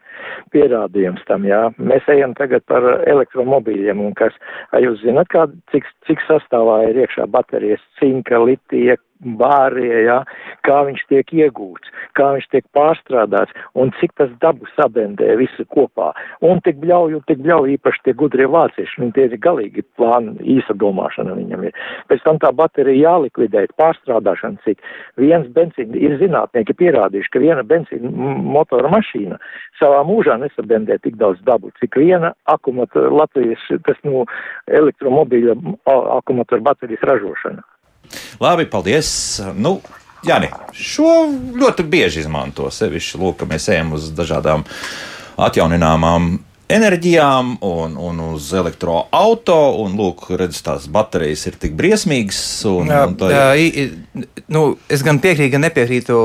Pierādījums tam, jā. Mēs ejam tagad par elektromobīļiem un kas, vai jūs zinat, kā, cik, cik sastāvā ir iekšā baterijas cinka, litija, bārie, ja, kā viņš tiek iegūts, kā viņš tiek pārstrādāts un cik tas dabu sabendē visu kopā. Un tik bļauju, tik bļauju īpaši tie gudrie vācieši, viņi tie ir galīgi plāni, īsa domāšana viņam ir. Pēc tam tā baterija jālikvidē, pārstrādāšana cik. Viens benzīna, ir zinātnieki pierādījuši, ka viena benzīna motora mašīna savā mūžā nesabendē tik daudz dabu, cik viena akumulatora Latvijas, tas, nu, elektromobīļa akumulatora baterijas ražošana. Labi, paldies! Nu, Jā, ne. Šo ļoti bieži izmanto sevišķi, lūk, ka mēs ejam uz dažādām atjaunināmām enerģijām un, un uz elektroautorātu. Un, lūk, redz, tās baterijas ir tik briesmīgas. Un, jā, un tā... jā, nu, es gan piekrītu, gan nepiekrītu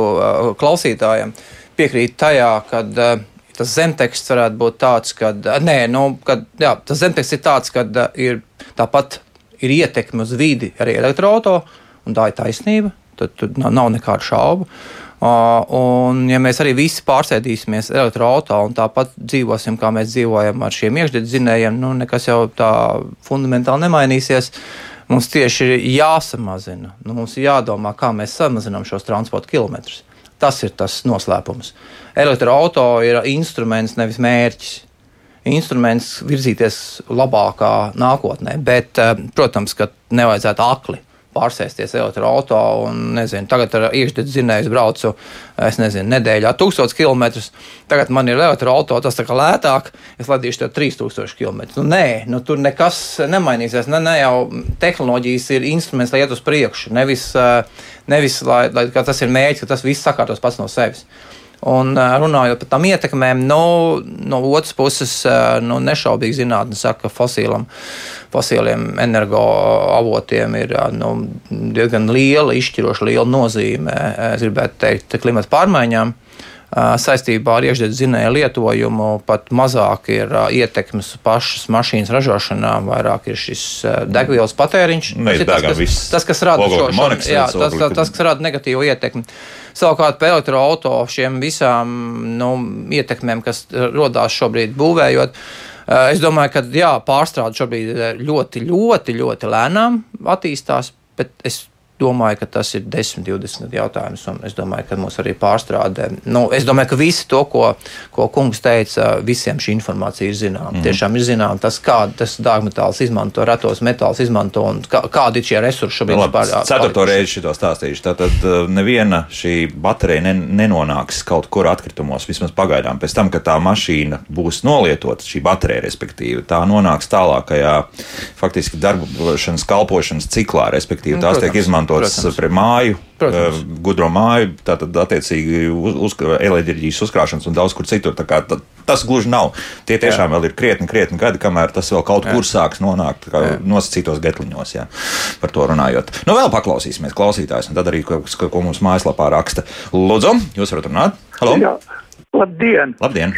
klausītājiem. Piekrītu tajā, ka tas zemteksts varētu būt tāds, ka, nē, nu, kad, jā, tas zemteksts ir tāds, ka ir tāpat ir ietekme uz vidi arī elektroautorāta, un tā ir taisnība. Tad, tad nav, nav nekādu šaubu. Uh, un, ja mēs arī visi pārsēdīsimies elektroautorāta un tāpat dzīvosim, kā mēs dzīvojam ar šiem iekšdedzinējiem, nu, nekas jau tā fundamentāli nemainīsies. Mums tieši ir jāsamazina. Nu, mums ir jādomā, kā mēs samazinām šos transporta kilometrus. Tas ir tas noslēpums. Elektroautorāta ir instruments, nevis mērķis instruments virzīties labākā nākotnē. Bet, eh, protams, ka nevajadzētu akli pārsēsties elektroautorā un, nezinu, tagad ar iekšdedzinēju braucu, es nezinu, nedēļā 1000 km. Tagad man ir elektroautorā, tas tā kā lētāk, es ladīšu tev 3000 km. Nu, nē, nu, tur nekas nemainīsies. Ne, ne jau tehnoloģijas ir instruments, lai iet uz priekšu, nevis, eh, nevis lai, lai tas ir mērķis, ka tas viss sakārtos pats no sevis. Un runājot par tām ietekmēm, nu, no otras puses, nu, nešaubīgi zinātnē saka, ka fosīlam, fosīliem energoavotiem ir nu, diezgan liela, izšķiroša liela nozīme, es gribētu teikt, klimata pārmaiņām saistībā ar iekšzemes zinēju lietojumu pat mazāk ir ietekmes pašas mašīnas ražošanā, vairāk ir šis degvielas patēriņš. Tas, tas, kas, tas, kas rada šo jā, tas, tas, kas rada negatīvu ietekmi. Savukārt par elektroautorātu šiem visām nu, ietekmēm, kas rodās šobrīd būvējot. Es domāju, ka jā, pārstrāde šobrīd ļoti, ļoti, ļoti lēnām attīstās, bet es domāju, ka tas ir 10, 20 jautājums. Es domāju, ka mums arī pārstrādē. Nu, es domāju, ka visi to, ko, ko kungs teica, visiem šī informācija ir zināma. Mm. Tiešām ir zināms, tas, kādu tas dārgmetāls izmanto, retos metāls izmanto un kā, kādi ir šie resursi šobrīd. Nu, labi, ceturto reizi šito stāstīšu. Tātad uh, neviena šī baterija ne, nenonāks kaut kur atkritumos, vismaz pagaidām. Pēc tam, kad tā mašīna būs nolietota, šī baterija, respektīvi, tā nonāks tālākajā faktiski darbošanas, kalpošanas ciklā, respektīvi, tās Protams. tiek izmantotas izmantots pret māju, Protams. Eh, gudro māju, tātad attiecīgi uz, uz enerģijas uzkrāšanas un daudz kur citur. Tā tā, tas gluži nav. Tie tiešām jā. vēl ir krietni, krietni gadi, kamēr tas vēl kaut jā. kur sāks nonākt nosacītos getliņos. Jā, par to runājot. Nu, vēl paklausīsimies klausītājus, un tad arī, ko, ko mums mājaslapā raksta. Lūdzu, jūs varat runāt? Halo! Jā. Labdien! Labdien!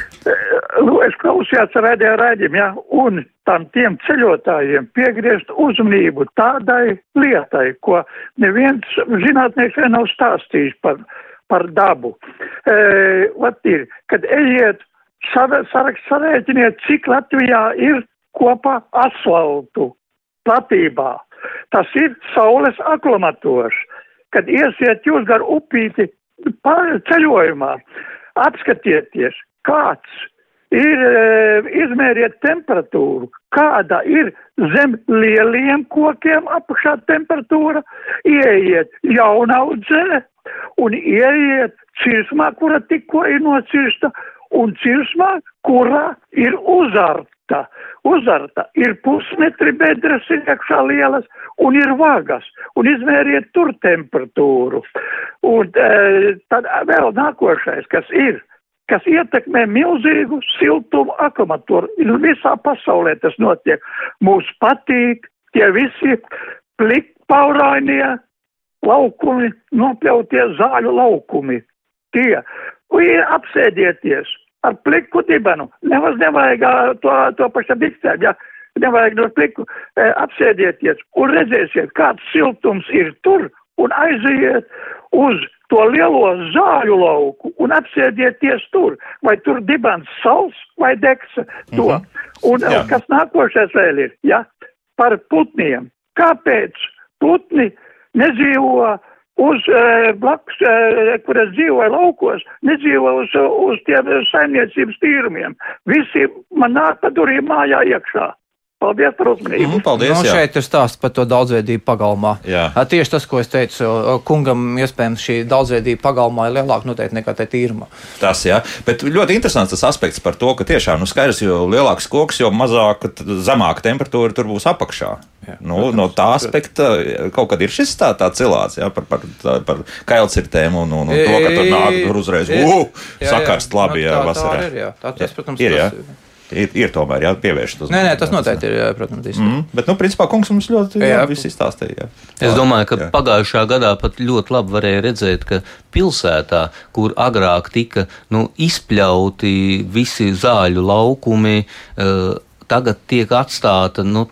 Nu, es klausījos radio raidījumu, ja, un tam tiem ceļotājiem piegriezt uzmanību tādai lietai, ko neviens zinātnieks vēl nav stāstījis par, par dabu. E, vat ir, kad ejiet, sarēķiniet, cik Latvijā ir kopā asfaltu platībā. Tas ir saules aklamators. Kad iesiet jūs gar upīti ceļojumā, apskatieties, kāds ir, e, izmēriet temperatūru, kāda ir zem lieliem kokiem apakšā temperatūra, ieiet jaunaudzē un ieiet cirsmā, kura tikko ir nocirsta, un cirsmā, kurā ir uzarta. Uzarta ir pusmetri bedres iekšā lielas un ir vagas, un izmēriet tur temperatūru. Un e, tad vēl nākošais, kas ir kas ietekmē milzīgu siltumu akumulātoru. Visā pasaulē tas notiek. Mums patīk tie visi plikpaurainie laukumi, nopļautie zāļu laukumi. Tie, ir apsēdieties ar pliku dibenu. Nemaz nevajag to, to pašam biksēm, ja nevajag no pliku e, apsēdieties un redzēsiet, kāds siltums ir tur un aiziet uz to lielo zāļu lauku un apsēdieties tur, vai tur dibens sals vai deksa to. Mm -hmm. Un Jā. kas nākošais vēl ir, ja, par putniem. Kāpēc putni nedzīvo uz e, blakus, e, kur es dzīvoju laukos, nedzīvo uz, uz tiem saimniecības tīrumiem. Visi man nāk pa durvīm mājā iekšā. Paldies par uzmanību. Mm, paldies, nu, šeit ir stāsts par to daudzveidību pagalmā. Jā. Tieši tas, ko es teicu, kungam iespējams šī daudzveidība pagalmā ir lielāka noteikti nekā te tīruma. Tas, jā, bet ļoti interesants tas aspekts par to, ka tiešām, nu skaidrs, jo lielāks koks, jo mazāk, zemāka temperatūra tur būs apakšā. Jā, nu, protams, no tā aspekta kaut kad ir šis tā, tā cilāts jā, par, par, par kailcirtēm un, un, un to, ka tur nāk tur uzreiz, uh, sakarst labi, jā, nu, vasarā. Tā ir, jā, tā, tas, protams, ir, jā. Tas, ir, ir tomēr jāpievērš uz. Nē, nē, tas noteikti ir, protams, izsaka. mm, bet, nu, principā, kungs mums ļoti jā, jā. viss izstāstīja. Jā. Es domāju, ka jā. pagājušā gadā pat ļoti labi varēja redzēt, ka pilsētā, kur agrāk tika nu, izpļauti visi zāļu laukumi, uh, tagad tiek atstāta nu,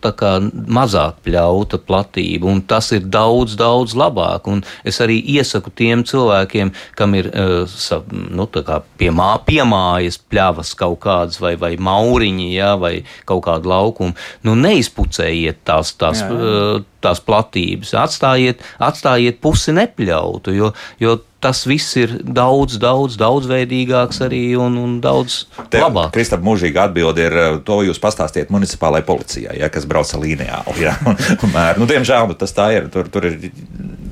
mazāk pļauta platība, un tas ir daudz, daudz labāk. Un es arī iesaku tiem cilvēkiem, kam ir uh, nu, piemā, piemājas pļavas kaut kādas vai, vai mauriņi, ja, vai kaut kāda laukuma, nu, neizpucējiet tās. tās jā, jā. Tās platības, atstājiet, atstājiet pusi nepļautu, jo, jo tas viss ir daudz, daudz, daudzveidīgāks arī un, un daudz Te, labāk. Kristap, mūžīga atbilde ir, eh, to jūs pastāstiet municipālajai policijai, ja, kas brauca līnijāli. Ja, un, un, nu, diemžēl, tas tā ir. Tur, tur ir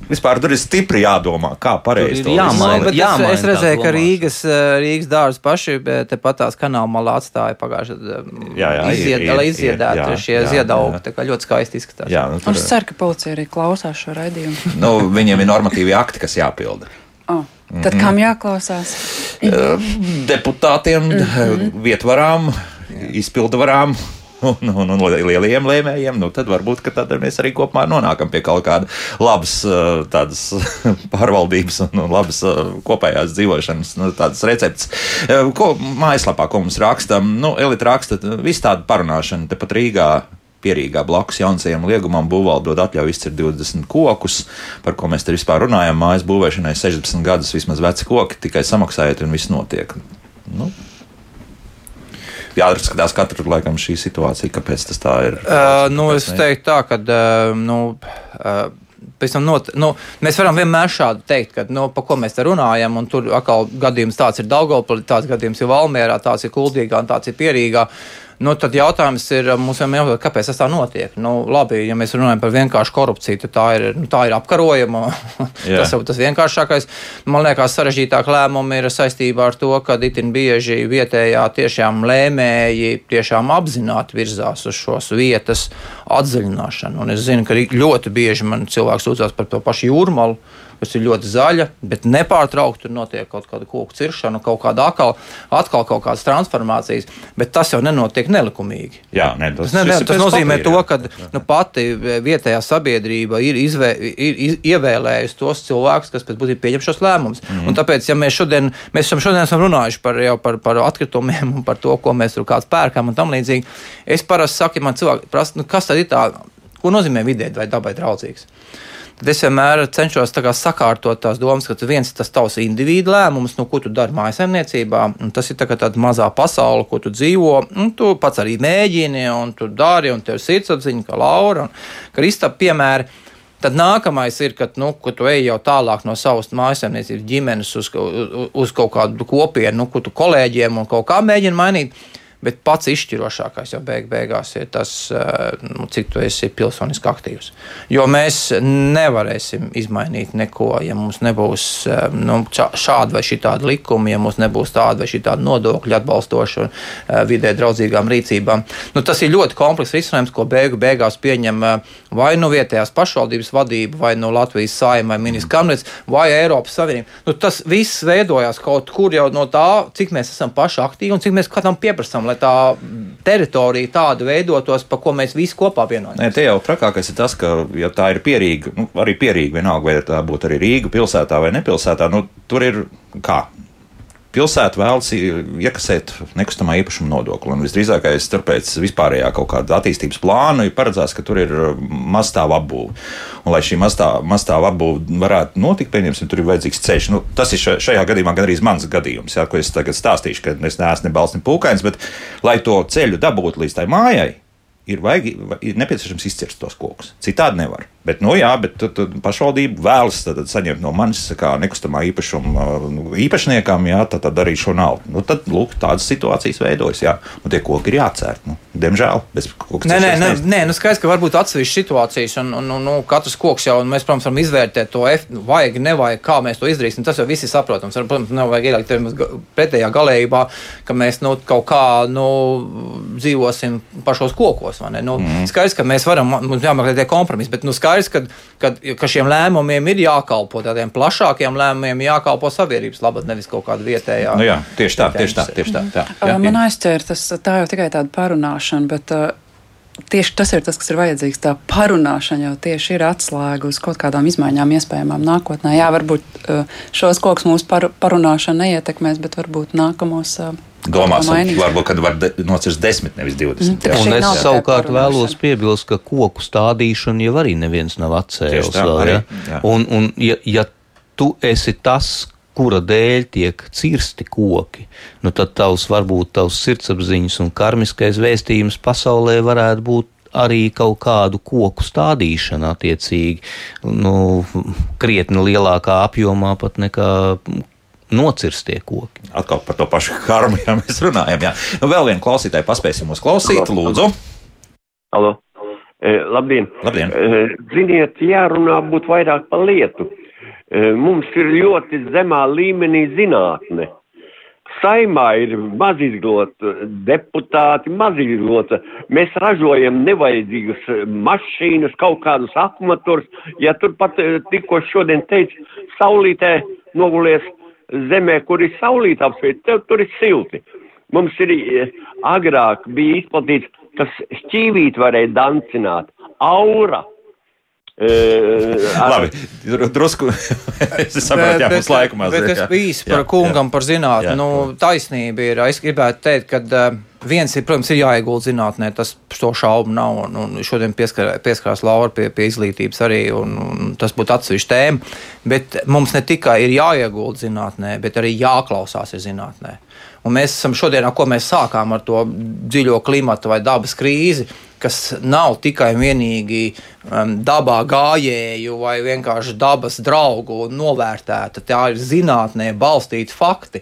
vispār tur ir stipri jādomā, kā pareizi to jāmaina. Jāmaina es, es redzēju, ka Rīgas, eh, Rīgas dārza paši tepat tās kanāla malā atstāja pagājušajā gadā. Izied, lai izziedētu šie ziedaugi. Tā kā ļoti skaisti izskatās. Jā, nu, tur... Es ceru, ka policija arī klausās šo raidījumu. nu, viņiem ir normatīvi akti, kas jāpilda. Oh. Tad kam jāklausās? Eh, deputātiem, mm -hmm. vietvarām, izpildu un, un, un lielajiem lēmējiem, nu, tad varbūt tad mēs arī kopumā nonākam pie kaut kāda labas tādas pārvaldības un, un labas kopējās dzīvošanas nu, receptes. Ko mājaslapā, ko mums raksta, nu, Elita raksta, viss tāda parunāšana tepat Rīgā pierīgā blakus jaunajam liegumam būvvalde dod atļauju izcert 20 kokus, par ko mēs te vispār runājam. Mājas būvēšanai 16 gadus vismaz veci koki, tikai samaksājiet un viss notiek. Nu, jāskatās katru laikam šī situācija, kāpēc tas tā ir. Uh, nu, es teiktu tā, ka. Uh, nu, uh, Not, nu, mēs varam vienmēr šādi teikt, ka, nu, par ko mēs te runājam, un tur atkal gadījums tāds ir Daugopilī, tāds gadījums ir Valmērā, tāds ir Kuldīgā un tāds ir Pierīgā. Uh, Nu, tad jautājums ir, jau kāpēc tas tā notiek. Nu, labi, ja mēs runājam par vienkāršu korupciju, tad tā ir, nu, tā ir apkarojama. tas jau tas vienkāršākais. Man liekas, sarežģītāk lēmumi ir saistībā ar to, ka itin bieži vietējā tiešām lēmēji tiešām apzināti virzās uz šos vietas atzaļināšanu. Un es zinu, ka ļoti bieži man cilvēks sūdzās par to pašu jūrmalu kas ir ļoti zaļa, bet nepārtraukti tur notiek kaut kāda koku ciršana, kaut kāda atkal, atkal kaut kādas transformācijas. Bet tas jau nenotiek nelikumīgi. Jā, ne, tas, tas, ne, ne, tas nozīmē papīra, to, ka nu, pati vietējā sabiedrība ir, izvē, ir iz, ievēlējusi tos cilvēkus, kas pēc būtības pieņem šos lēmumus. Mm -hmm. Un tāpēc, ja mēs šodien, mēs šodien esam runājuši par, par, par atkritumiem un par to, ko mēs tur kāds pērkam un tam līdzīgi, es parasti saku, ja man cilvēki prasa, nu, kas tad ir tā, ko nozīmē vidē vai dabai draudzīgs tad es vienmēr cenšos sakārtot tās domas, ka viens ir tas tavs individu lēmums, nu, ko tu dari mājasemniecībā, un tas ir tā tāda mazā pasaule, ko tu dzīvo, un tu pats arī mēģini, un tu dari, un tev ir sirdsapziņa, kā Laura un Kristapa piemēri. Tad nākamais ir, kad nu, tu ej jau tālāk no savas mājasemniecības ģimenes uz, uz, uz kaut kādu kopienu, nu, ko tu kolēģiem un kaut kā mēģini mainīt. Bet pats izšķirošākais jau beig beigās ir tas, eh, nu, cik tu esi pilsoniski aktīvs. Jo mēs nevarēsim izmainīt neko, ja mums nebūs eh, nu, šāda vai šitāda likuma, ja mums nebūs tāda vai šitāda nodokļu atbalstoša eh, vidē draudzīgām rīcībām. Nu, tas ir ļoti komplekss risinājums, ko beigu beigās pieņem vai nu vietējās pašvaldības vadība, vai no Latvijas saima, vai ministrs kabinets, vai Eiropas Savienība. Nu, tas viss veidojās kaut kur jau no tā, cik mēs esam paši aktīvi un cik mēs kādam pieprasām lai tā teritorija tāda veidotos, pa ko mēs visi kopā vienojamies. Te jau trakākais ir tas, ka, ja tā ir pierīga, nu, arī pierīga, vienalga, vai tā būtu arī Rīga pilsētā vai nepilsētā, nu, tur ir kā pilsēta vēlas iekasēt nekustamā īpašuma nodokli. Un visdrīzākais, tāpēc vispārējā kaut kāda attīstības plāna ir paredzēts, ka tur ir mazstāva apbūve. Un, lai šī mazstāva apbūve varētu notikt, pieņemsim, tur ir vajadzīgs ceļš. Nu, tas ir šajā gadījumā gandrīz mans gadījums, jā, ko es tagad stāstīšu, ka es neesmu ne balsts, ne pūkains, bet lai to ceļu dabūtu līdz tai mājai, ir, vajag, ir nepieciešams izcirst tos kokus. Citādi nevar. Bet, nu, jā, bet tad, tad pašvaldība vēlas tad, tad saņemt no manis kā nekustamā īpašuma nu, īpašniekam, jā, tad, tad arī šo naudu. Nu, tad, lūk, tādas situācijas veidojas, jā, un tie koki ir jācērt. Nu, diemžēl, bez koku nē, nē, nē, nē, nu skaidrs, ka varbūt atsevišķas situācijas, un, un, un, un katrs koks jau, un mēs, protams, varam izvērtēt to, nu, vajag, nevajag, kā mēs to izdarīsim. Tas jau viss ir saprotams. Protams, nevajag ielikt pretējā galējībā, ka mēs nu, kaut kā nu, dzīvosim pašos kokos. Nu, mm. Skaidrs, ka mēs varam, mums jāmeklē tie kompromisi, bet nu, skaidrs, skaidrs, ka, ka, ka šiem lēmumiem ir jākalpo tādiem plašākiem lēmumiem, jākalpo sabiedrības labad, nevis kaut kāda vietējā. Nu jā, tieši tā, tieši tā. Tieši tā, tā jā, Man aizķēra tas tā jau tikai tāda parunāšana, bet uh, tieši tas ir tas, kas ir vajadzīgs. Tā parunāšana jau tieši ir atslēga uz kaut kādām izmaiņām, iespējamām nākotnē. Jā, varbūt uh, šos kokus mūsu par, parunāšana neietekmēs, bet varbūt nākamos. Uh, domāsim, varbūt kad var de, nocirst 10, nevis 20. Mm, un es savukārt vēlos piebilst, ka koku stādīšanu jau arī neviens nav atcēlis. Tā, vēl, ja? Jā. Un, un ja, ja tu esi tas, kura dēļ tiek cirsti koki, nu tad tavs varbūt tavs sirdsapziņas un karmiskais vēstījums pasaulē varētu būt arī kaut kādu koku stādīšana, attiecīgi, nu, krietni lielākā apjomā pat nekā nocirstie koki. Atkal par to pašu karmu, ja mēs runājam. Jā. Nu, vēl vienu klausītāju paspēsim uzklausīt, lūdzu. Halo. E, labdien! labdien. E, ziniet, jārunā būtu vairāk par lietu. E, mums ir ļoti zemā līmenī zinātne. Saimā ir mazizglota deputāti, mazizglota. Mēs ražojam nevajadzīgas mašīnas, kaut kādus akumulators. Ja turpat e, tikko šodien teica, saulītē nogulies zemē, kur ir saulīta apsvērta, tev tur ir silti. Mums ir e, agrāk bija izplatīts, kas šķīvīt varēja dancināt, aura. Uh, Labi, drusku. es saprotu, jā, mums laika mazliet. Bet es īsi par kungam, jā, par zinātni. Nu, taisnība ir. Es gribētu teikt, ka viens ir, protams, ir jāiegulda zinātnē, tas to šaubu nav. Un, un šodien pieskar, pieskarās Laura pie, pie izglītības arī, un, un tas būtu atsevišķa tēma. Bet mums ne tikai ir jāiegulda zinātnē, bet arī jāklausās zinātnē. Un mēs esam šodien, ko mēs sākām ar to dziļo klimatu vai dabas krīzi kas nav tikai un vienīgi um, dabā gājēju vai vienkārši dabas draugu novērtēta. Tā ir zinātnē balstīta fakti.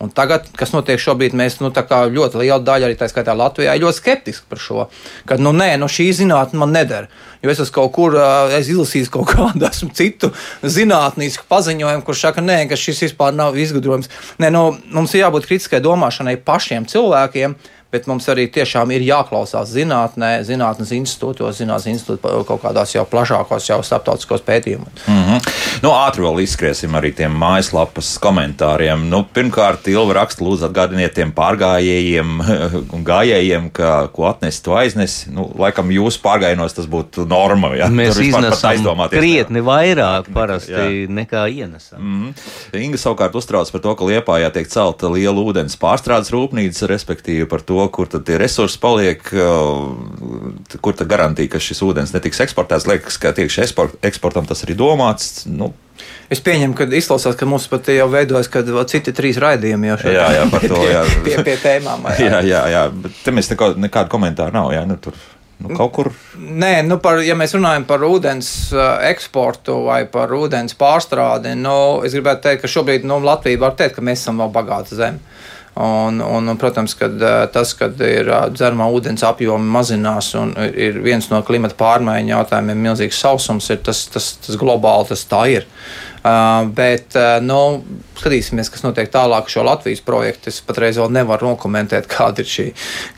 Un tagad, kas notiek šobrīd, mēs nu, ļoti liela daļa, arī tā skaitā Latvijā, ir ļoti skeptiski par šo. Ka, nu, nē, nu, šī zinātne man nedara. Jo es esmu kaut kur, es izlasīju kaut kādu citu zinātnīsku paziņojumu, kurš saka, nē, ka šis vispār nav izgudrojums. Nē, nu, mums ir jābūt kritiskai domāšanai pašiem cilvēkiem bet mums arī tiešām ir jāklausās zinātnē, zinātnes institūtos, zinātnes institūtos kaut kādās jau plašākos, jau starptautiskos pētījumos. Mm -hmm. nu, ātri vēl izskriesim arī tiem mājaslapas komentāriem. Nu, pirmkārt, Ilva raksta, lūdzu, atgādiniet tiem pārgājējiem un gājējiem, ka, ko atnesi, to aiznesi. Nu, laikam jūsu pārgājienos tas būtu norma. Ja? Mēs iznesam krietni vairāk parasti jā. nekā ienesam. Mm -hmm. Inga savukārt uztrauc par to, ka Liepājā tiek celta liela ūdens pārstrādes rūpnīca, respektīvi par to, kur tad tie resursi paliek, kur tad garantija, ka šis ūdens netiks eksportēts. Liekas, ka tieši eksport, eksportam tas arī domāts. Nu, Es pieņemu, ka izklausās, ka mums pat jau veidojas citi trīs raidījumi jau šeit. Jā, jā, par to jā. pie, pie, pie tēmām. Jā, jā, jā, jā. bet te mēs neko, nekādu komentāru nav. Jā, nu, tur. Nu, kaut kur. Nē, nu par, ja mēs runājam par ūdens eksportu vai par ūdens pārstrādi, nu, es gribētu teikt, ka šobrīd nu, Latvija var teikt, ka mēs esam vēl bagāta zeme. Un, un, protams, ka tas, ka ir dzeramā ūdens apjomi mazinās un ir viens no klimata pārmaiņu jautājumiem, milzīgs sausums, ir tas, tas, tas globāli tas tā ir. Uh, bet, uh, nu, skatīsimies, kas notiek tālāk ar šo Latvijas projektu. Es patreiz vēl nevaru nokomentēt, kādi ir, šī,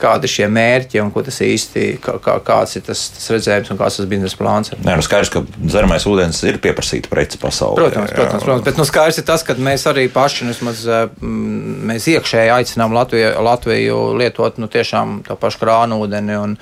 kādi ir šie mērķi un ko tas īsti, kā, kā, kāds ir tas, tas redzējums un kāds tas biznesa plāns. Ir. Nē, nu skaidrs, ka dzeramais ūdens ir pieprasīta prece pasaulē. Protams, jā, jā. protams, protams, bet nu, skaidrs ir tas, ka mēs arī paši, nu, vismaz, mēs iekšēji aicinām Latviju, Latviju lietot nu, tiešām to pašu krānu ūdeni un,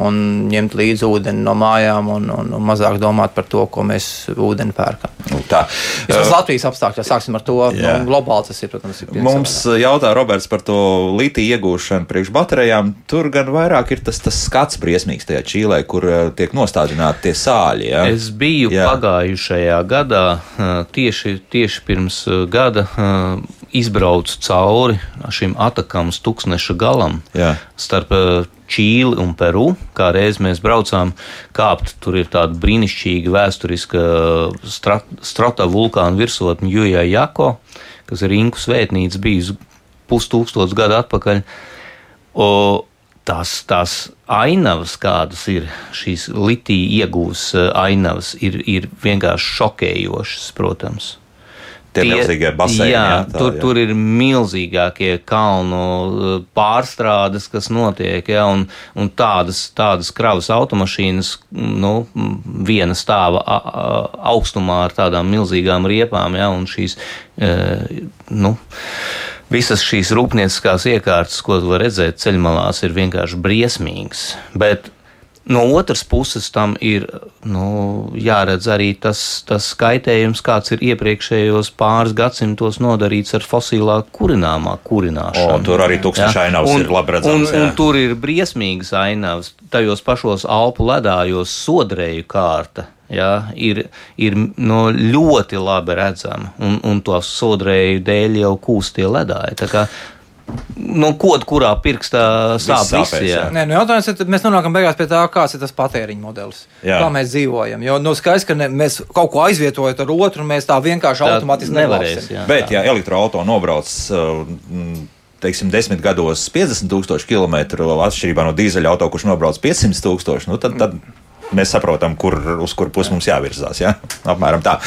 un ņemt līdzi ūdeni no mājām un, un, un mazāk domāt par to, ko mēs ūdeni pērkam. Tā. Vismaz uh, Latvijas apstākļos sāksim ar to. Jā. Nu, globāli tas ir, protams, ir Mums jautā Roberts par to litiju iegūšanu priekš baterijām. Tur gan vairāk ir tas, tas skats briesmīgs tajā Čīlē, kur tiek nostādināti tie sāļi. Ja? Es biju jā. pagājušajā gadā, tieši, tieši pirms gada izbraucu cauri šim atakams tūkstneša galam Jā. starp Čīli un Peru. Kā reiz mēs braucām kāpt, tur ir tāda brīnišķīga vēsturiska strat, strata vulkāna virsotne Juja Jako, kas ir Inku svētnīca bijusi pustūkstots gadu atpakaļ. O, tās, tās ainavas, kādas ir šīs litija iegūs ainavas, ir, ir vienkārši šokējošas, protams. Tie, milzīgie baseini. Jā, jā, tā, tur, jā. tur ir milzīgākie kalnu uh, pārstrādes, kas notiek, jā, un, un tādas, tādas kravas automašīnas, nu, viena stāva augstumā ar tādām milzīgām riepām, jā, un šīs, e, nu, visas šīs rūpnieciskās iekārtas, ko var redzēt ceļmalās, ir vienkārši briesmīgas. Bet No otras puses, tam ir nu, jāredz arī tas, tas skaitējums, kāds ir iepriekšējos pāris gadsimtos nodarīts ar fosilā kurināmā kurināšanu. O, tur arī tūkstoši ainavas un, ir labi redzams. Un, un tur ir briesmīgas ainavas. Tajos pašos Alpu ledājos sodrēju kārta. Ja, ir ir no ļoti labi redzama, un, un to sodrēju dēļ jau kūstie ledāji. Nu, Kodu, kurā pirkstā sāp visi. Jā. Nē, nu jautājums ir, mēs nonākam beigās pie tā, kāds ir tas patēriņa modelis. Jā. Kā mēs dzīvojam. Jo nu, skaidrs, ka ne, mēs kaut ko aizvietojam ar otru, mēs tā vienkārši tā automātiski nevarēsim. Bet, ja elektroautorāta nobrauc. Uh, teiksim, desmit gados 50 tūkstoši kilometru, atšķirībā no dīzeļa auto, kurš nobrauc 500 tūkstoši, nu, tad, tad mēs saprotam, kur, uz kur pusi mums jāvirzās. Ja? Apmēram tā.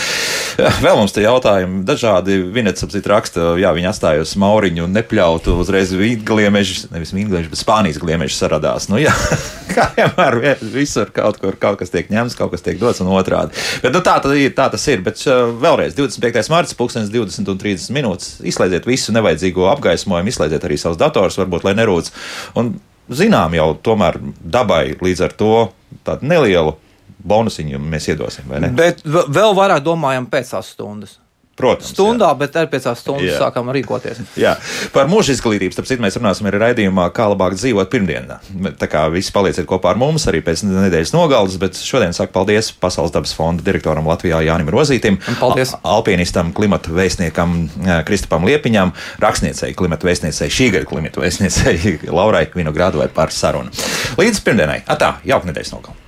Vēl mums te jautājumi dažādi. Vinets apzīt raksta, jā, viņi atstāja uz mauriņu un nepļautu uzreiz vīngliemeži, nevis vīngliemeži, bet Spānijas gliemeži saradās. Nu, jā, kā vienmēr visur kaut kur kaut kas tiek ņemts, kaut kas tiek dots un otrādi. Bet nu, tā, ir, tā tas ir. Bet uh, vēlreiz 25. marts, 20 un 30 minūtes. Izslēdziet visu nevajadzīgo apgaismojumu, izslēdziet arī savus datorus, varbūt, lai nerūc. Un zinām jau tomēr dabai līdz ar to tādu nelielu bonusiņu mēs iedosim. Bet vēl vairāk domājam pēc tās stundas. Protams, stundā, jā. bet arī pēc tās stundas jā. sākām rīkoties. Jā, par mūža izglītību, starp citu, mēs runāsim arī raidījumā, kā labāk dzīvot pirmdienā. Tā kā visi palieciet kopā ar mums arī pēc nedēļas nogalas, bet šodien saku paldies Pasaules dabas fonda direktoram Latvijā Jānim Rozītim, alpinistam, klimata vēstniekam Kristupam Liepiņam, rakstniecei, klimata vēstniecei, šī gada klimata vēstniecei Laurai Vinogradovai par sarunu. Līdz pirmdienai, atā, jauka nedēļas nogalu!